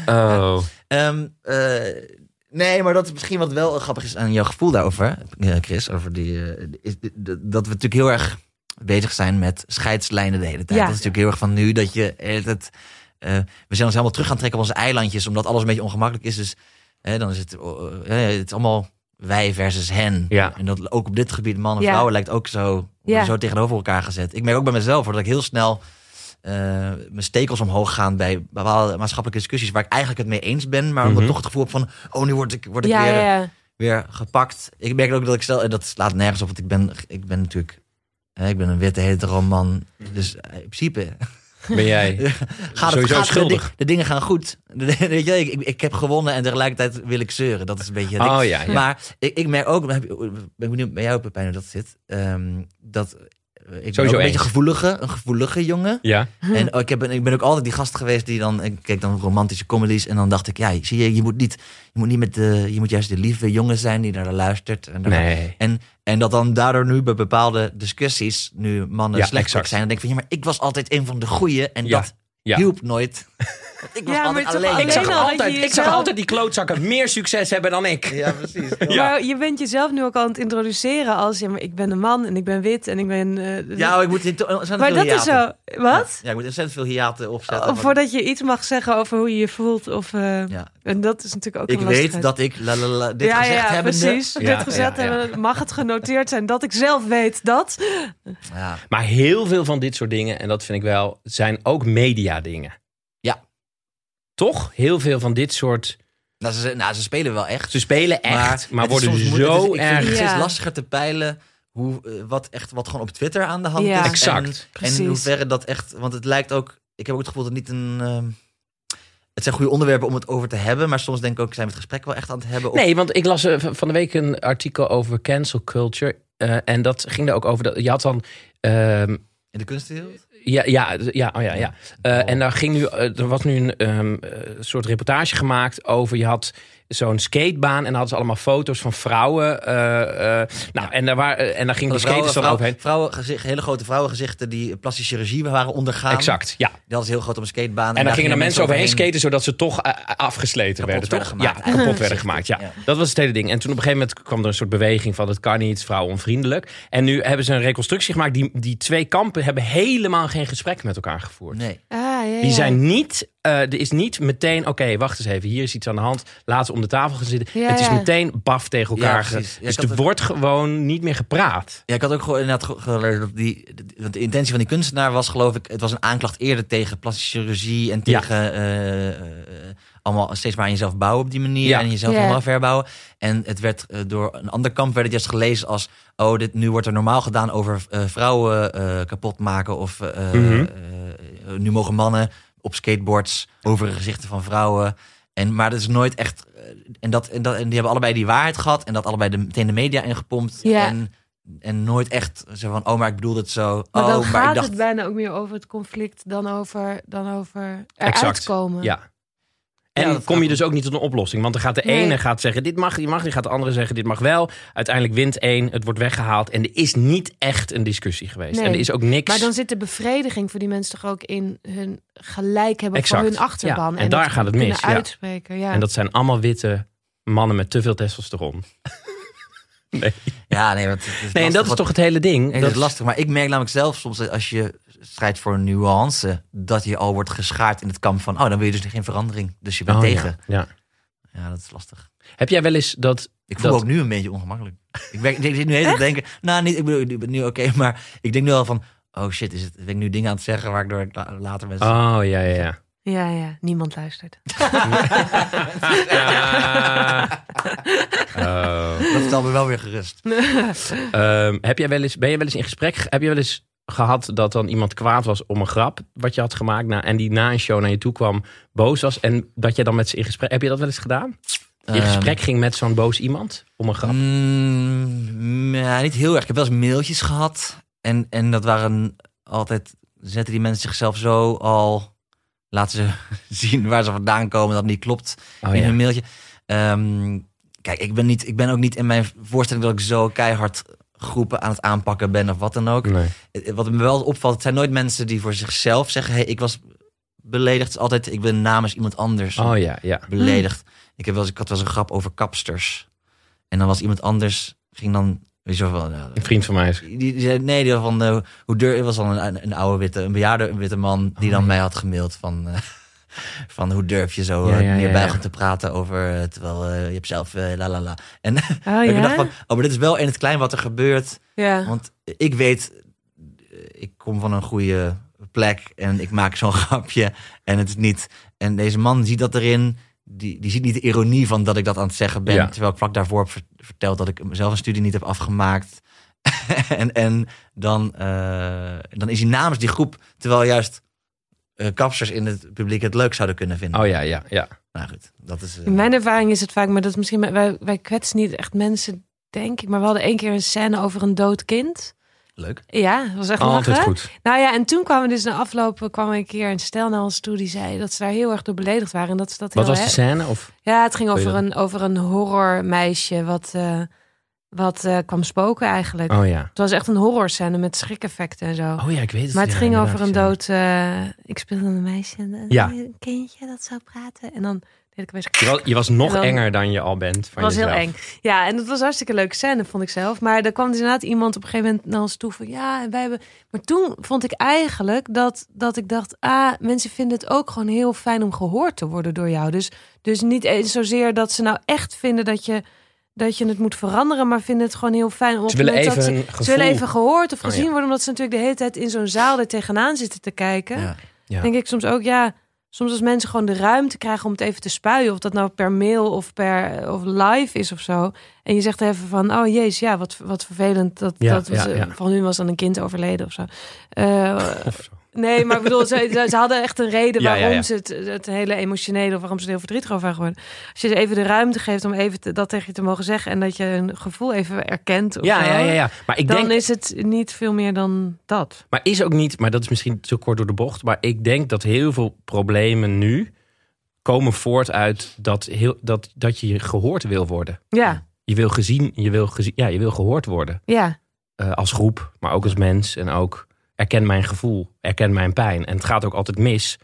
Oh. Ehm, eh, nee, maar dat is misschien wat wel grappig is aan jouw gevoel daarover, eh, Chris. Over die, eh, is, dat we natuurlijk heel erg bezig zijn met scheidslijnen de hele tijd. Ja. Dat is natuurlijk heel erg van nu dat je het. Eh, we zijn ons helemaal terug gaan trekken op onze eilandjes, omdat alles een beetje ongemakkelijk is. Dus dan is het, eh, eh, het is allemaal wij versus hen. Ja. En dat ook op dit gebied, mannen en Ja. vrouwen, lijkt ook zo, Ja. zo tegenover elkaar gezet. Ik merk ook bij mezelf hoor, dat ik heel snel eh, mijn stekels omhoog gaan bij bepaalde maatschappelijke discussies waar ik eigenlijk het mee eens ben, maar omdat Mhm. toch het gevoel heb van, oh, nu word ik, word ik Ja, weer, weer gepakt. Ik merk ook dat ik stel, en dat slaat nergens op, want ik ben, ik ben natuurlijk, hè, ik ben een witte hetero man, dus eh, in principe Ben jij (laughs) gaat het sowieso gaat, de, schuldig? di- de dingen gaan goed. (laughs) Weet je, ik, ik, heb gewonnen en tegelijkertijd wil ik zeuren. Dat is een beetje. Oh ja, ja. Maar ik, ik merk ook, ben ik benieuwd bij jou Pepijn hoe dat zit. ehm, dat ik ben ook een beetje gevoelige, een gevoelige jongen. Ja. En ik, heb, ik ben ook altijd die gast geweest die dan, ik keek dan romantische comedies en dan dacht ik, ja, zie je, je moet niet, je moet niet met de, je moet juist de lieve jongen zijn die naar luistert. En, daar- Nee. en, en dat dan daardoor nu bij bepaalde discussies, nu mannen Ja, slecht zijn, dan denk ik van, ja, maar ik was altijd een van de goeie en Ja. dat hielp nooit. (laughs) Ik was Ja, maar altijd toch alleen. alleen Ik zag, al altijd, ik zag altijd die klootzakken meer succes hebben dan ik. Ja, precies. (laughs) Ja. Maar je bent jezelf nu ook aan het introduceren als... Ja, maar ik ben een man en ik ben wit en ik ben... eh, Ja, ik moet in to- ontzettend maar veel dat is hiaten. zo... Wat? Ja, ik moet ontzettend veel hiaten opzetten. Of want- voordat je iets mag zeggen over hoe je je voelt. Of, eh, ja. En dat is natuurlijk ook Ik een weet dat ik la, la, la, dit ja, gezegd ja, hebbende- precies. Ja, Dit gezegd ja, ja. hebben, mag het genoteerd zijn dat ik zelf weet dat. Ja. Maar heel veel van dit soort dingen, en dat vind ik wel, zijn ook media dingen. Toch? Heel veel van dit soort... Nou, ze, nou, ze spelen wel echt. Ze spelen echt, maar, is worden soms zo Het is- ik vind erg... Het is lastiger te peilen hoe, eh, wat, echt, wat gewoon op Twitter aan de hand Ja. is. Exact. En, en in hoeverre dat echt... Want het lijkt ook... Ik heb ook het gevoel dat het niet een... ehm, het zijn goede onderwerpen om het over te hebben. Maar soms denk ik ook, zijn we het gesprek wel echt aan het hebben? Of, Nee, want ik las eh, van de week een artikel over cancel culture. eh, en dat ging er ook over. Dat, je had dan. ehm, In de kunstwereld? Ja, ja, ja, oh ja, ja. Eh, Oh. En daar ging nu, eh, er was nu een ehm, eh, soort reportage gemaakt over. Je had zo'n skatebaan en dan hadden ze allemaal foto's van vrouwen. eh, eh, nou, en daar, waren, en daar gingen die skaters dan overheen. vrouwen, gezicht, hele grote vrouwengezichten die plastische chirurgie waren ondergaan. Exact, ja. Die hadden ze heel groot op een skatebaan. En daar daar gingen er mensen overheen skaten, zodat ze toch eh, afgesleten Kapot werden. toch? gemaakt, ja, kapot werden (laughs) gemaakt. Ja. Ja. Dat was het hele ding. En toen op een gegeven moment kwam er een soort beweging van het kan niet, het is vrouwenonvriendelijk. En nu hebben ze een reconstructie gemaakt. Die, die twee kampen hebben helemaal geen gesprek met elkaar gevoerd. Nee. Ah, ja, Die zijn niet, eh, er is niet meteen, oké, wacht eens even, hier is iets aan de hand. Laten we om de tafel gaan zitten. Ja, het is ja. meteen baf tegen elkaar. Ja, dus er wordt gewoon niet meer gepraat. Ja, ik had ook gewoon inderdaad ge- geleerd dat die, want de intentie van die kunstenaar was, geloof ik, het was een aanklacht eerder tegen plastische chirurgie en Ja. tegen eh, eh, allemaal steeds maar aan jezelf bouwen op die manier Ja. en jezelf Ja. helemaal verbouwen. En het werd door een ander kamp werd het juist gelezen als, oh, dit nu wordt er normaal gedaan over vrouwen eh, kapot maken of Mhm. eh, eh, nu mogen mannen op skateboards over de gezichten van vrouwen. En, maar dat is nooit echt. eh, En, dat, en, dat, en die hebben allebei die waarheid gehad. En dat allebei de, meteen de media ingepompt. Ja. En, en nooit echt zo van, oh, maar ik bedoel het zo. Maar oh, dan maar gaat ik dacht. het bijna ook meer over het conflict dan over, dan over eruit Exact. komen. Ja. En Ja, kom je dus ook niet tot een oplossing. Want dan gaat de Nee. ene gaat zeggen, dit mag, dit mag. Die gaat de andere zeggen, dit mag wel. Uiteindelijk wint één, het wordt weggehaald. En er is niet echt een discussie geweest. Nee. En er is ook niks... Maar dan zit de bevrediging voor die mensen toch ook in hun gelijk hebben Exact. voor hun achterban. Ja, en daar gaat het mis, ja. Uitspreken, ja. En dat zijn allemaal witte mannen met te veel testosteron. (laughs) nee, Ja, nee, want het is nee en dat is toch het hele ding. Nee, dat is lastig. Maar ik merk namelijk zelf soms dat als je strijdt voor een nuance, dat je al wordt geschaard in het kamp van, oh, dan wil je dus geen verandering. Dus je bent Oh, tegen. Ja, ja. Ja. dat is lastig. Heb jij wel eens dat... Ik voel dat, ook nu een beetje ongemakkelijk. ik, ben, ik zit nu te denken, nou, niet, ik bedoel, ik ben nu oké, maar ik denk nu al van, oh shit, is het, ben ik nu dingen aan het zeggen waardoor ik la- later mensen... Oh, ja, ja, ja. Ja, ja, niemand luistert. (laughs) Oh. Dat stelt me wel weer gerust. (laughs) Ehm, heb jij wel eens, ben je wel eens in gesprek? ge- Heb je wel eens gehad dat dan iemand kwaad was om een grap wat je had gemaakt na, en die na een show naar je toe kwam boos was en dat je dan met ze in gesprek. Heb je dat wel eens gedaan? In Ehm, gesprek ging met zo'n boos iemand om een grap? Mm, ja, niet heel erg. Ik heb wel eens mailtjes gehad. En, en dat waren altijd... Zetten die mensen zichzelf zo al... Laten ze (laughs) zien waar ze vandaan komen. Dat niet klopt Oh, in ja. hun mailtje. Ehm, kijk, ik ben, niet, ik ben ook niet in mijn voorstelling... dat ik zo keihard groepen aan het aanpakken ben of wat dan ook. Nee. Eh, Wat me wel opvalt, het zijn nooit mensen die voor zichzelf zeggen... hey, ik was beledigd. Het is altijd, ik ben namens iemand anders Oh ja, ja. beledigd. Ik, heb wel eens, ik had wel eens een grap over kapsters. En dan was iemand anders, ging dan... Weet je van, Een vriend van mij is. die, die zei, nee, die van, eh, hoe durf, het was dan een, een oude witte, een bejaarde een witte man die Oh, dan ja. mij had gemaild van, eh, (laughs) van hoe durf je zo Ja, eh, ja, neerbuigend ja. te praten over, eh, terwijl eh, je hebt zelf eh, la la la. En (laughs) Oh ik ja? dacht van, oh, maar dit is wel in het klein wat er gebeurt. ja. Want ik weet, eh, ik kom van een goede plek en ik maak zo'n (laughs) grapje en het is niet. En deze man ziet dat erin. Die, die ziet niet de ironie van dat ik dat aan het zeggen ben. Ja. Terwijl ik vlak daarvoor heb ver- verteld dat ik zelf een studie niet heb afgemaakt. (laughs) en en dan, eh, dan is hij namens die groep. Terwijl juist eh kapsters in het publiek het leuk zouden kunnen vinden. Oh ja, ja, ja. Nou goed, dat is... eh, In mijn ervaring is het vaak, maar dat is misschien, wij, wij kwetsen niet echt mensen, denk ik. Maar we hadden één keer een scène over een dood kind. Leuk. Ja, dat was echt Altijd lachen. goed. Nou ja, en toen kwamen we dus na afloop kwam een keer een stel naar ons toe die zei dat ze daar heel erg door beledigd waren. En dat ze dat Wat heel was de scène? Of? Ja, het ging over een, over een horrormeisje wat, eh, wat eh, kwam spoken eigenlijk. Oh ja. Het was echt een horrorscène met schrik-effecten en zo. Oh ja, ik weet het. maar het ja, ging over een dood... eh, ik speelde een meisje en Ja. een kindje dat zou praten. En dan ik. Je was, je was nog dan- enger dan je al bent. Het was heel eng. Ja, en het was hartstikke leuke scène, vond ik zelf. Maar er kwam dus inderdaad iemand op een gegeven moment naar ons toe van... Ja, en wij hebben... Maar toen vond ik eigenlijk dat, dat ik dacht... Ah, mensen vinden het ook gewoon heel fijn om gehoord te worden door jou. Dus, dus niet eens zozeer dat ze nou echt vinden dat je, dat je het moet veranderen... maar vinden het gewoon heel fijn om Ze het willen even dat ze, gevoel. ze willen even gehoord of Oh, gezien ja. worden... omdat ze natuurlijk de hele tijd in zo'n zaal er tegenaan zitten te kijken Ja. Ja. denk ik soms ook, ja, soms als mensen gewoon de ruimte krijgen om het even te spuien, of dat nou per mail of per of live is of zo, en je zegt even van, oh jezus, ja, wat, wat vervelend dat, Ja, dat was, ja, ja. van hun was dan een kind overleden of zo. Eh, (laughs) Of zo. Nee, maar ik bedoel, ze, ze hadden echt een reden (laughs) Ja, waarom ja, ja. ze het, het hele emotionele, of waarom ze er heel verdrietig over waren geworden. Als je ze even de ruimte geeft om even te- dat tegen je te mogen zeggen en dat je een gevoel even erkent, of Ja, zo, ja, ja. Maar ik dan denk, is het niet veel meer dan dat. maar is ook niet, maar dat is misschien te kort door de bocht. Maar ik denk dat heel veel problemen nu komen voort uit dat, heel, dat, dat je gehoord wil worden. Ja, Je wil gezien, je wil, gezien, ja, je wil gehoord worden. ja, Eh, als groep, maar ook als mens. En ook erken mijn gevoel, erken mijn pijn. En het gaat ook altijd mis.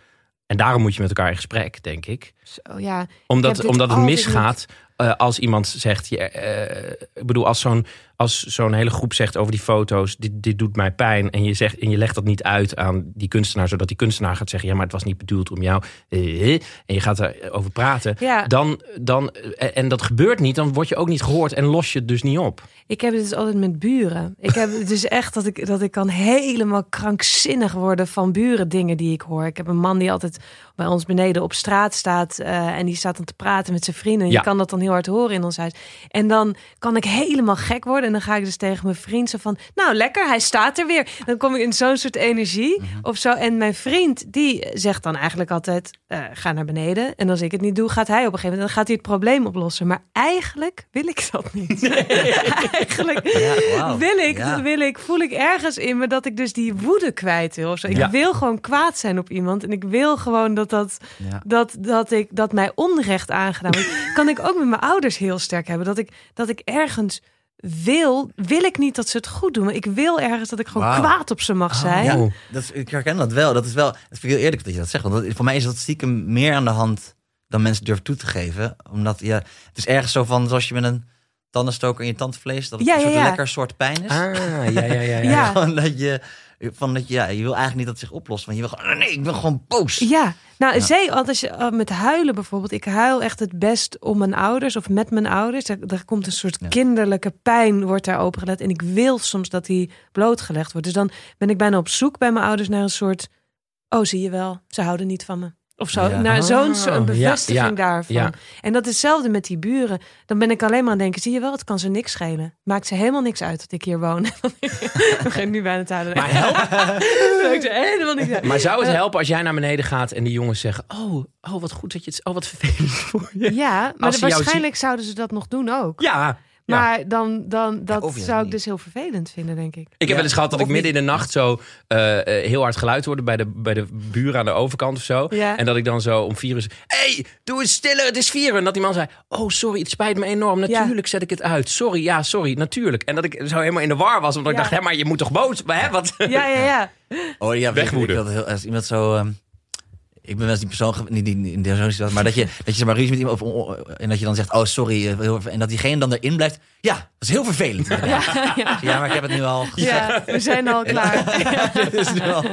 En daarom moet je met elkaar in gesprek, denk ik. zo, ja. Omdat, omdat het misgaat eh, als iemand zegt... Je, eh, ik bedoel, als zo'n als zo'n hele groep zegt over die foto's... Dit, dit doet mij pijn en je, zegt, en je legt dat niet uit aan die kunstenaar... zodat die kunstenaar gaat zeggen... ja, maar het was niet bedoeld om jou... eh, en je gaat erover praten... Ja, Dan, dan, eh, en dat gebeurt niet, dan word je ook niet gehoord... en los je het dus niet op. ik heb het dus altijd met buren. Ik heb het dus echt dat ik, dat ik kan helemaal krankzinnig worden van buren dingen die ik hoor. Ik heb een man die altijd bij ons beneden op straat staat eh, en die staat dan te praten met zijn vrienden. En Ja. Je kan dat dan heel hard horen in ons huis. En dan kan ik helemaal gek worden. En dan ga ik dus tegen mijn vriend zo van... Nou, lekker, hij staat er weer. Dan kom ik in zo'n soort energie Mhm. of zo. En mijn vriend, die zegt dan eigenlijk altijd... eh, ga naar beneden. En als ik het niet doe, gaat hij op een gegeven moment... dan gaat hij het probleem oplossen. Maar eigenlijk wil ik dat niet. (laughs) eigenlijk Ja, wil ik, Ja. wil ik, voel ik ergens in me dat ik dus die woede kwijt wil. Of zo. Ik Ja. wil gewoon kwaad zijn op iemand. En ik wil gewoon dat, dat, dat, dat, ik, dat mij onrecht aangedaan wordt. (laughs) kan ik ook met mijn ouders heel sterk hebben. Dat ik, dat ik ergens wil, wil ik niet dat ze het goed doen. Maar ik wil ergens dat ik gewoon kwaad op ze mag zijn. Ja, dat is, ik herken dat wel. Dat is wel. Het vind ik heel eerlijk dat je dat zegt. Want dat- voor mij is dat stiekem meer aan de hand dan mensen durven toe te geven. Omdat ja, het is ergens zo van zoals je met een tandenstoker in je tandvlees dat het Ja, een soort ja. lekker soort pijn is. Ah, ja, ja, ja. ja. Ja. (laughs) Gewoon dat je van dat je, ja, je wil eigenlijk niet dat het zich oplost. Want je wil gewoon, nee, ik ben gewoon boos. Ja, nou, Ja. zee, als je uh, met huilen bijvoorbeeld. Ik huil echt het best om mijn ouders of met mijn ouders. Daar, daar komt een soort Ja. kinderlijke pijn, wordt daar opengelegd. En ik wil soms dat die blootgelegd wordt. Dus dan ben ik bijna op zoek bij mijn ouders naar een soort... Oh, zie je wel, ze houden niet van me. Of zo, Ja. naar zo'n Oh, een bevestiging ja, ja, daarvan. ja. En dat is hetzelfde met die buren. Dan ben ik alleen maar aan het denken, zie je wel, het kan ze niks schelen. Maakt ze helemaal niks uit dat ik hier woon. (laughs) Ik begin nu bijna te huilen. Maar, help, (laughs) Maakt ze helemaal niks uit. maar zou het helpen als jij naar beneden gaat en die jongens zeggen: Oh, oh wat goed dat je het. Oh, wat vervelend voor je. Ja, maar waarschijnlijk zouden ze dat nog doen ook. Ja. Ja. Maar dan, dan dat zou ik niet. dus heel vervelend vinden, denk ik. Ik heb Ja, wel eens gehad dat ik midden in de nacht zo eh, eh, heel hard geluid hoorde bij de, bij de buren aan de overkant of zo. Ja. En dat ik dan zo om vier uur... Hé, hey, doe eens stiller, het is vier uur. En dat die man zei, oh sorry, het spijt me enorm. Natuurlijk zet ik het uit. Sorry, ja, sorry, natuurlijk. En dat ik zo helemaal in de war was. Omdat Ja. ik dacht, hé, maar je moet toch boos... Hè, wat? Ja, ja, ja. Oh ja, heel, als iemand zo. ehm, ik ben wel eens die persoon, niet, in zo'n situatie, maar dat je, dat je zeg maar ruzie met iemand of- en dat je dan zegt, oh sorry, eh, en dat diegene dan erin blijft. Ja, dat is heel vervelend. Ja, Ja, maar ik heb het nu al gezegd. ja, we zijn al klaar. (laughs) Het is nu al-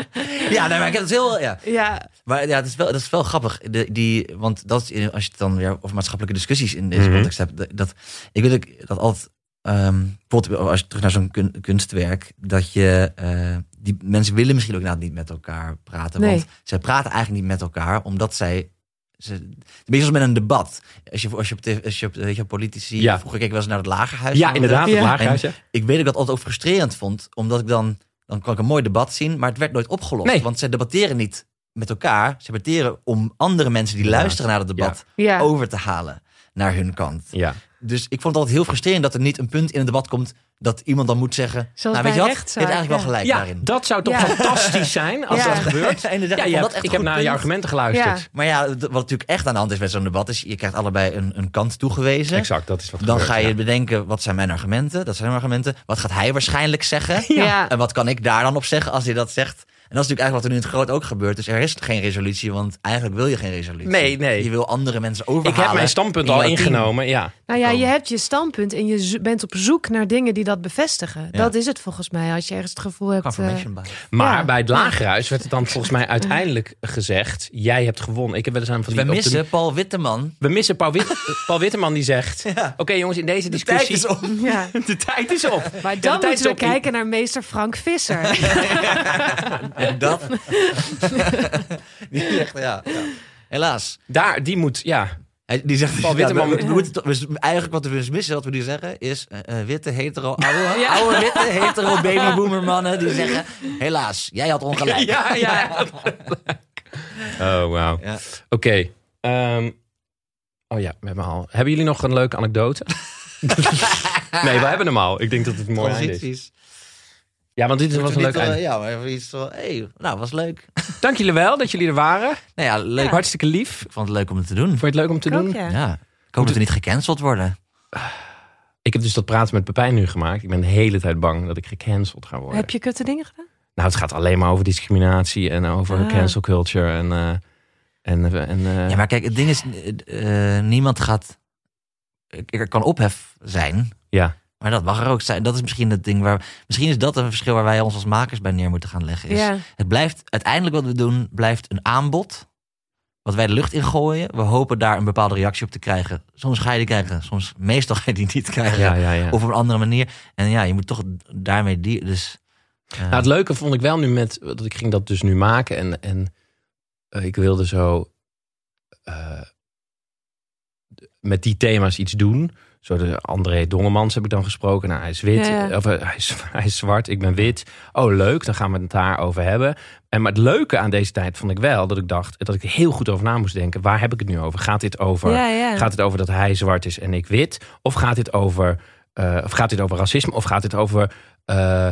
ja, nee, maar ik heb het heel, ja. Ja, Maar ja, het is wel, dat is wel grappig. De, die, want dat als je het dan weer over maatschappelijke discussies in deze Mhm. context hebt. Dat, dat, ik weet ook dat altijd, ehm, bijvoorbeeld als je terug naar zo'n kun- kunstwerk, dat je, eh, die mensen willen misschien ook inderdaad niet met elkaar praten. Nee. Want zij praten eigenlijk niet met elkaar, omdat zij, ze, een beetje als met een debat. Als je, als je op, tv als je op weet je, politici, Ja. vroeger keek ik wel eens naar het lagerhuis. Ja, inderdaad, het Ja. lagerhuis. ja. Ik weet dat ik dat altijd ook frustrerend vond, omdat ik dan, dan kon ik een mooi debat zien, maar het werd nooit opgelost. Nee. Want zij debatteren niet met elkaar, ze debatteren om andere mensen die luisteren naar het debat ja. over te halen naar hun kant. Ja. Dus ik vond het altijd heel frustrerend dat er niet een punt in het debat komt dat iemand dan moet zeggen, Zoals nou weet je wat, je hebt eigenlijk wel gelijk ja, daarin. dat zou toch Ja. fantastisch zijn als Ja. dat gebeurt. (laughs) En inderdaad, Ja, ik dat echt ik heb naar je argumenten geluisterd. Ja. Maar ja, wat natuurlijk echt aan de hand is met zo'n debat is, je krijgt allebei een, een kant toegewezen. Exact, dat is wat Dan gebeurt, ga je ja. bedenken, wat zijn mijn argumenten? Dat zijn mijn argumenten. Wat gaat hij waarschijnlijk zeggen? Ja. En wat kan ik daar dan op zeggen als hij dat zegt? En dat is natuurlijk eigenlijk wat er nu in het groot ook gebeurt. Dus er is geen resolutie, want eigenlijk wil je geen resolutie. Nee, nee. Je wil andere mensen overhalen. Ik heb mijn standpunt in al team. ingenomen, ja. Nou ja, je hebt je standpunt en je bent op zoek naar dingen die dat bevestigen. Ja. Dat is het volgens mij. Als je ergens het gevoel hebt. eh. Maar Ja. bij het lagerhuis werd het dan volgens mij uiteindelijk gezegd: jij hebt gewonnen. Ik heb wel eens aan van Dus die de- missen Paul Witteman. we missen Paul, Wit, (laughs) Paul Witteman die zegt: Oké jongens, in deze De tijd discussie. is op. ja. (laughs) De tijd is op. Maar dan moeten we op. kijken naar meester Frank Visser. (laughs) En (laughs) dat. (laughs) die zegt, ja, ja. Helaas. Daar, die moet, ja. Hij- Die zegt, Paul ja, Witteman we- moet- we moeten toch- eigenlijk wat we dus missen, wat we nu zeggen, is eh, eh, witte, hetero, (laughs) oude, oude, witte, hetero, babyboomer mannen die zeggen, helaas, jij had ongelijk. Ja, ja. Oh, wauw. Ja. Oké. ehm, oh ja, we hebben al. Hebben jullie nog een leuke anekdote? nee, we hebben hem al. Ik denk dat het mooi is. Transities. Ja, want dit was een leuk eh, einde. Ja, maar even iets van, hey, nou, was leuk. (laughs) Dank jullie wel dat jullie er waren. Nou ja, leuk. Hartstikke lief. Ik vond het leuk om het te doen. Vond je het leuk om te Ik ook, doen? ja. Ja. Ik hoop dat we niet gecanceld worden. Ik heb dus dat praten met Pepijn nu gemaakt. Ik ben de hele tijd bang dat ik gecanceld ga worden. Heb je kutte dingen gedaan? Nou, het gaat alleen maar over discriminatie en over Ah. cancel culture. En, eh, en, eh, en, eh, Ja, maar kijk, het ding is, niemand gaat, er kan ophef zijn, ja. Maar dat mag er ook zijn. Dat is misschien het ding waar, misschien is dat een verschil waar wij ons als makers bij neer moeten gaan leggen. Is, Ja. Het blijft, uiteindelijk wat we doen, blijft een aanbod. Wat wij de lucht ingooien. We hopen daar een bepaalde reactie op te krijgen. Soms ga je die krijgen, soms meestal ga je die niet krijgen. Ja, ja, ja. Of op een andere manier. En ja, je moet toch daarmee die. Dus, Nou, het leuke vond ik wel nu met, dat ik ging dat dus nu maken en, en eh, ik wilde zo eh, met die thema's iets doen. Zo de André Dongemans heb ik dan gesproken. Nou, hij is wit, Ja, ja. of eh, hij is, (laughs) hij is zwart, ik ben wit. Oh, leuk, dan gaan we het daarover hebben. En maar het leuke aan deze tijd vond ik wel dat ik dacht dat ik er heel goed over na moest denken. Waar heb ik het nu over? Gaat dit over, Ja, gaat het over dat hij zwart is en ik wit? Of gaat dit over, eh, of gaat dit over racisme? Of gaat dit over eh,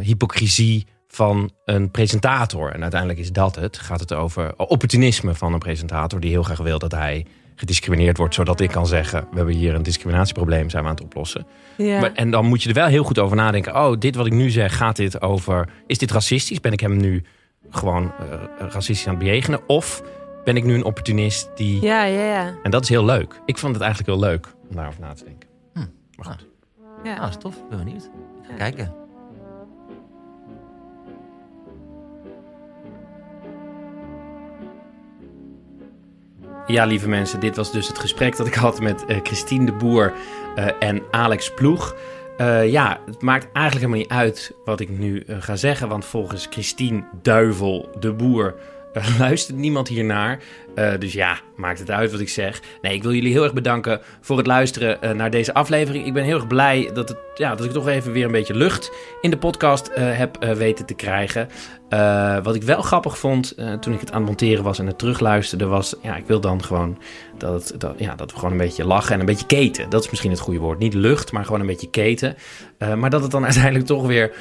hypocrisie van een presentator? En uiteindelijk is dat het. Gaat het over opportunisme van een presentator die heel graag wil dat hij gediscrimineerd wordt, zodat ik kan zeggen: we hebben hier een discriminatieprobleem, zijn we aan het oplossen. Ja. Maar, en dan moet je er wel heel goed over nadenken. Oh, dit wat ik nu zeg, gaat dit over. Is dit racistisch? Ben ik hem nu gewoon eh, racistisch aan het bejegenen? Of ben ik nu een opportunist die. ja, ja, ja. En dat is heel leuk. Ik vond het eigenlijk heel leuk om daarover na te denken. Hm. Maar goed. ja. Nou, dat is tof. Ben benieuwd. Kijken. Ja, lieve mensen, dit was dus het gesprek dat ik had met eh, Christine de Boer eh, en Alex Ploeg. Eh, ja, het maakt eigenlijk helemaal niet uit wat ik nu ga zeggen, want volgens Christine Duivel de Boer (laughs) luistert niemand hiernaar. Dus ja, maakt het uit wat ik zeg. Nee, ik wil jullie heel erg bedanken voor het luisteren naar deze aflevering. Ik ben heel erg blij dat, het, ja, dat ik toch even weer een beetje lucht in de podcast heb weten te krijgen. Eh, wat ik wel grappig vond eh, toen ik het aan het monteren was en het terugluisterde, was: ja, ik wil dan gewoon dat, dat, ja, dat we gewoon een beetje lachen en een beetje keten. Dat is misschien het goede woord. Niet lucht, maar gewoon een beetje keten. Eh, maar dat het dan (laughs) uiteindelijk toch weer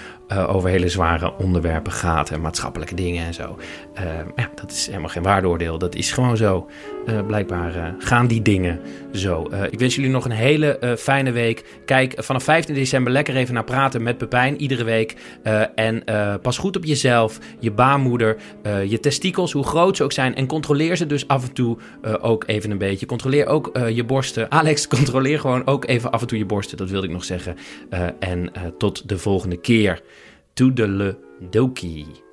over hele zware onderwerpen gaat en maatschappelijke dingen en zo. Ja, dat is helemaal geen waardeoordeel. Dat is gewoon zo. Blijkbaar gaan die dingen zo. Ik wens jullie nog een hele fijne week. Kijk vanaf 15 december lekker even naar praten met Pepijn iedere week. En pas goed op jezelf, je baarmoeder, eh, je testikels, hoe groot ze ook zijn. En controleer ze dus af en toe eh, ook even een beetje. Controleer ook eh, je borsten. (laughs) Alex, controleer gewoon ook even af en toe je borsten. Dat wilde ik nog zeggen. En tot de volgende keer. Toedeledokie.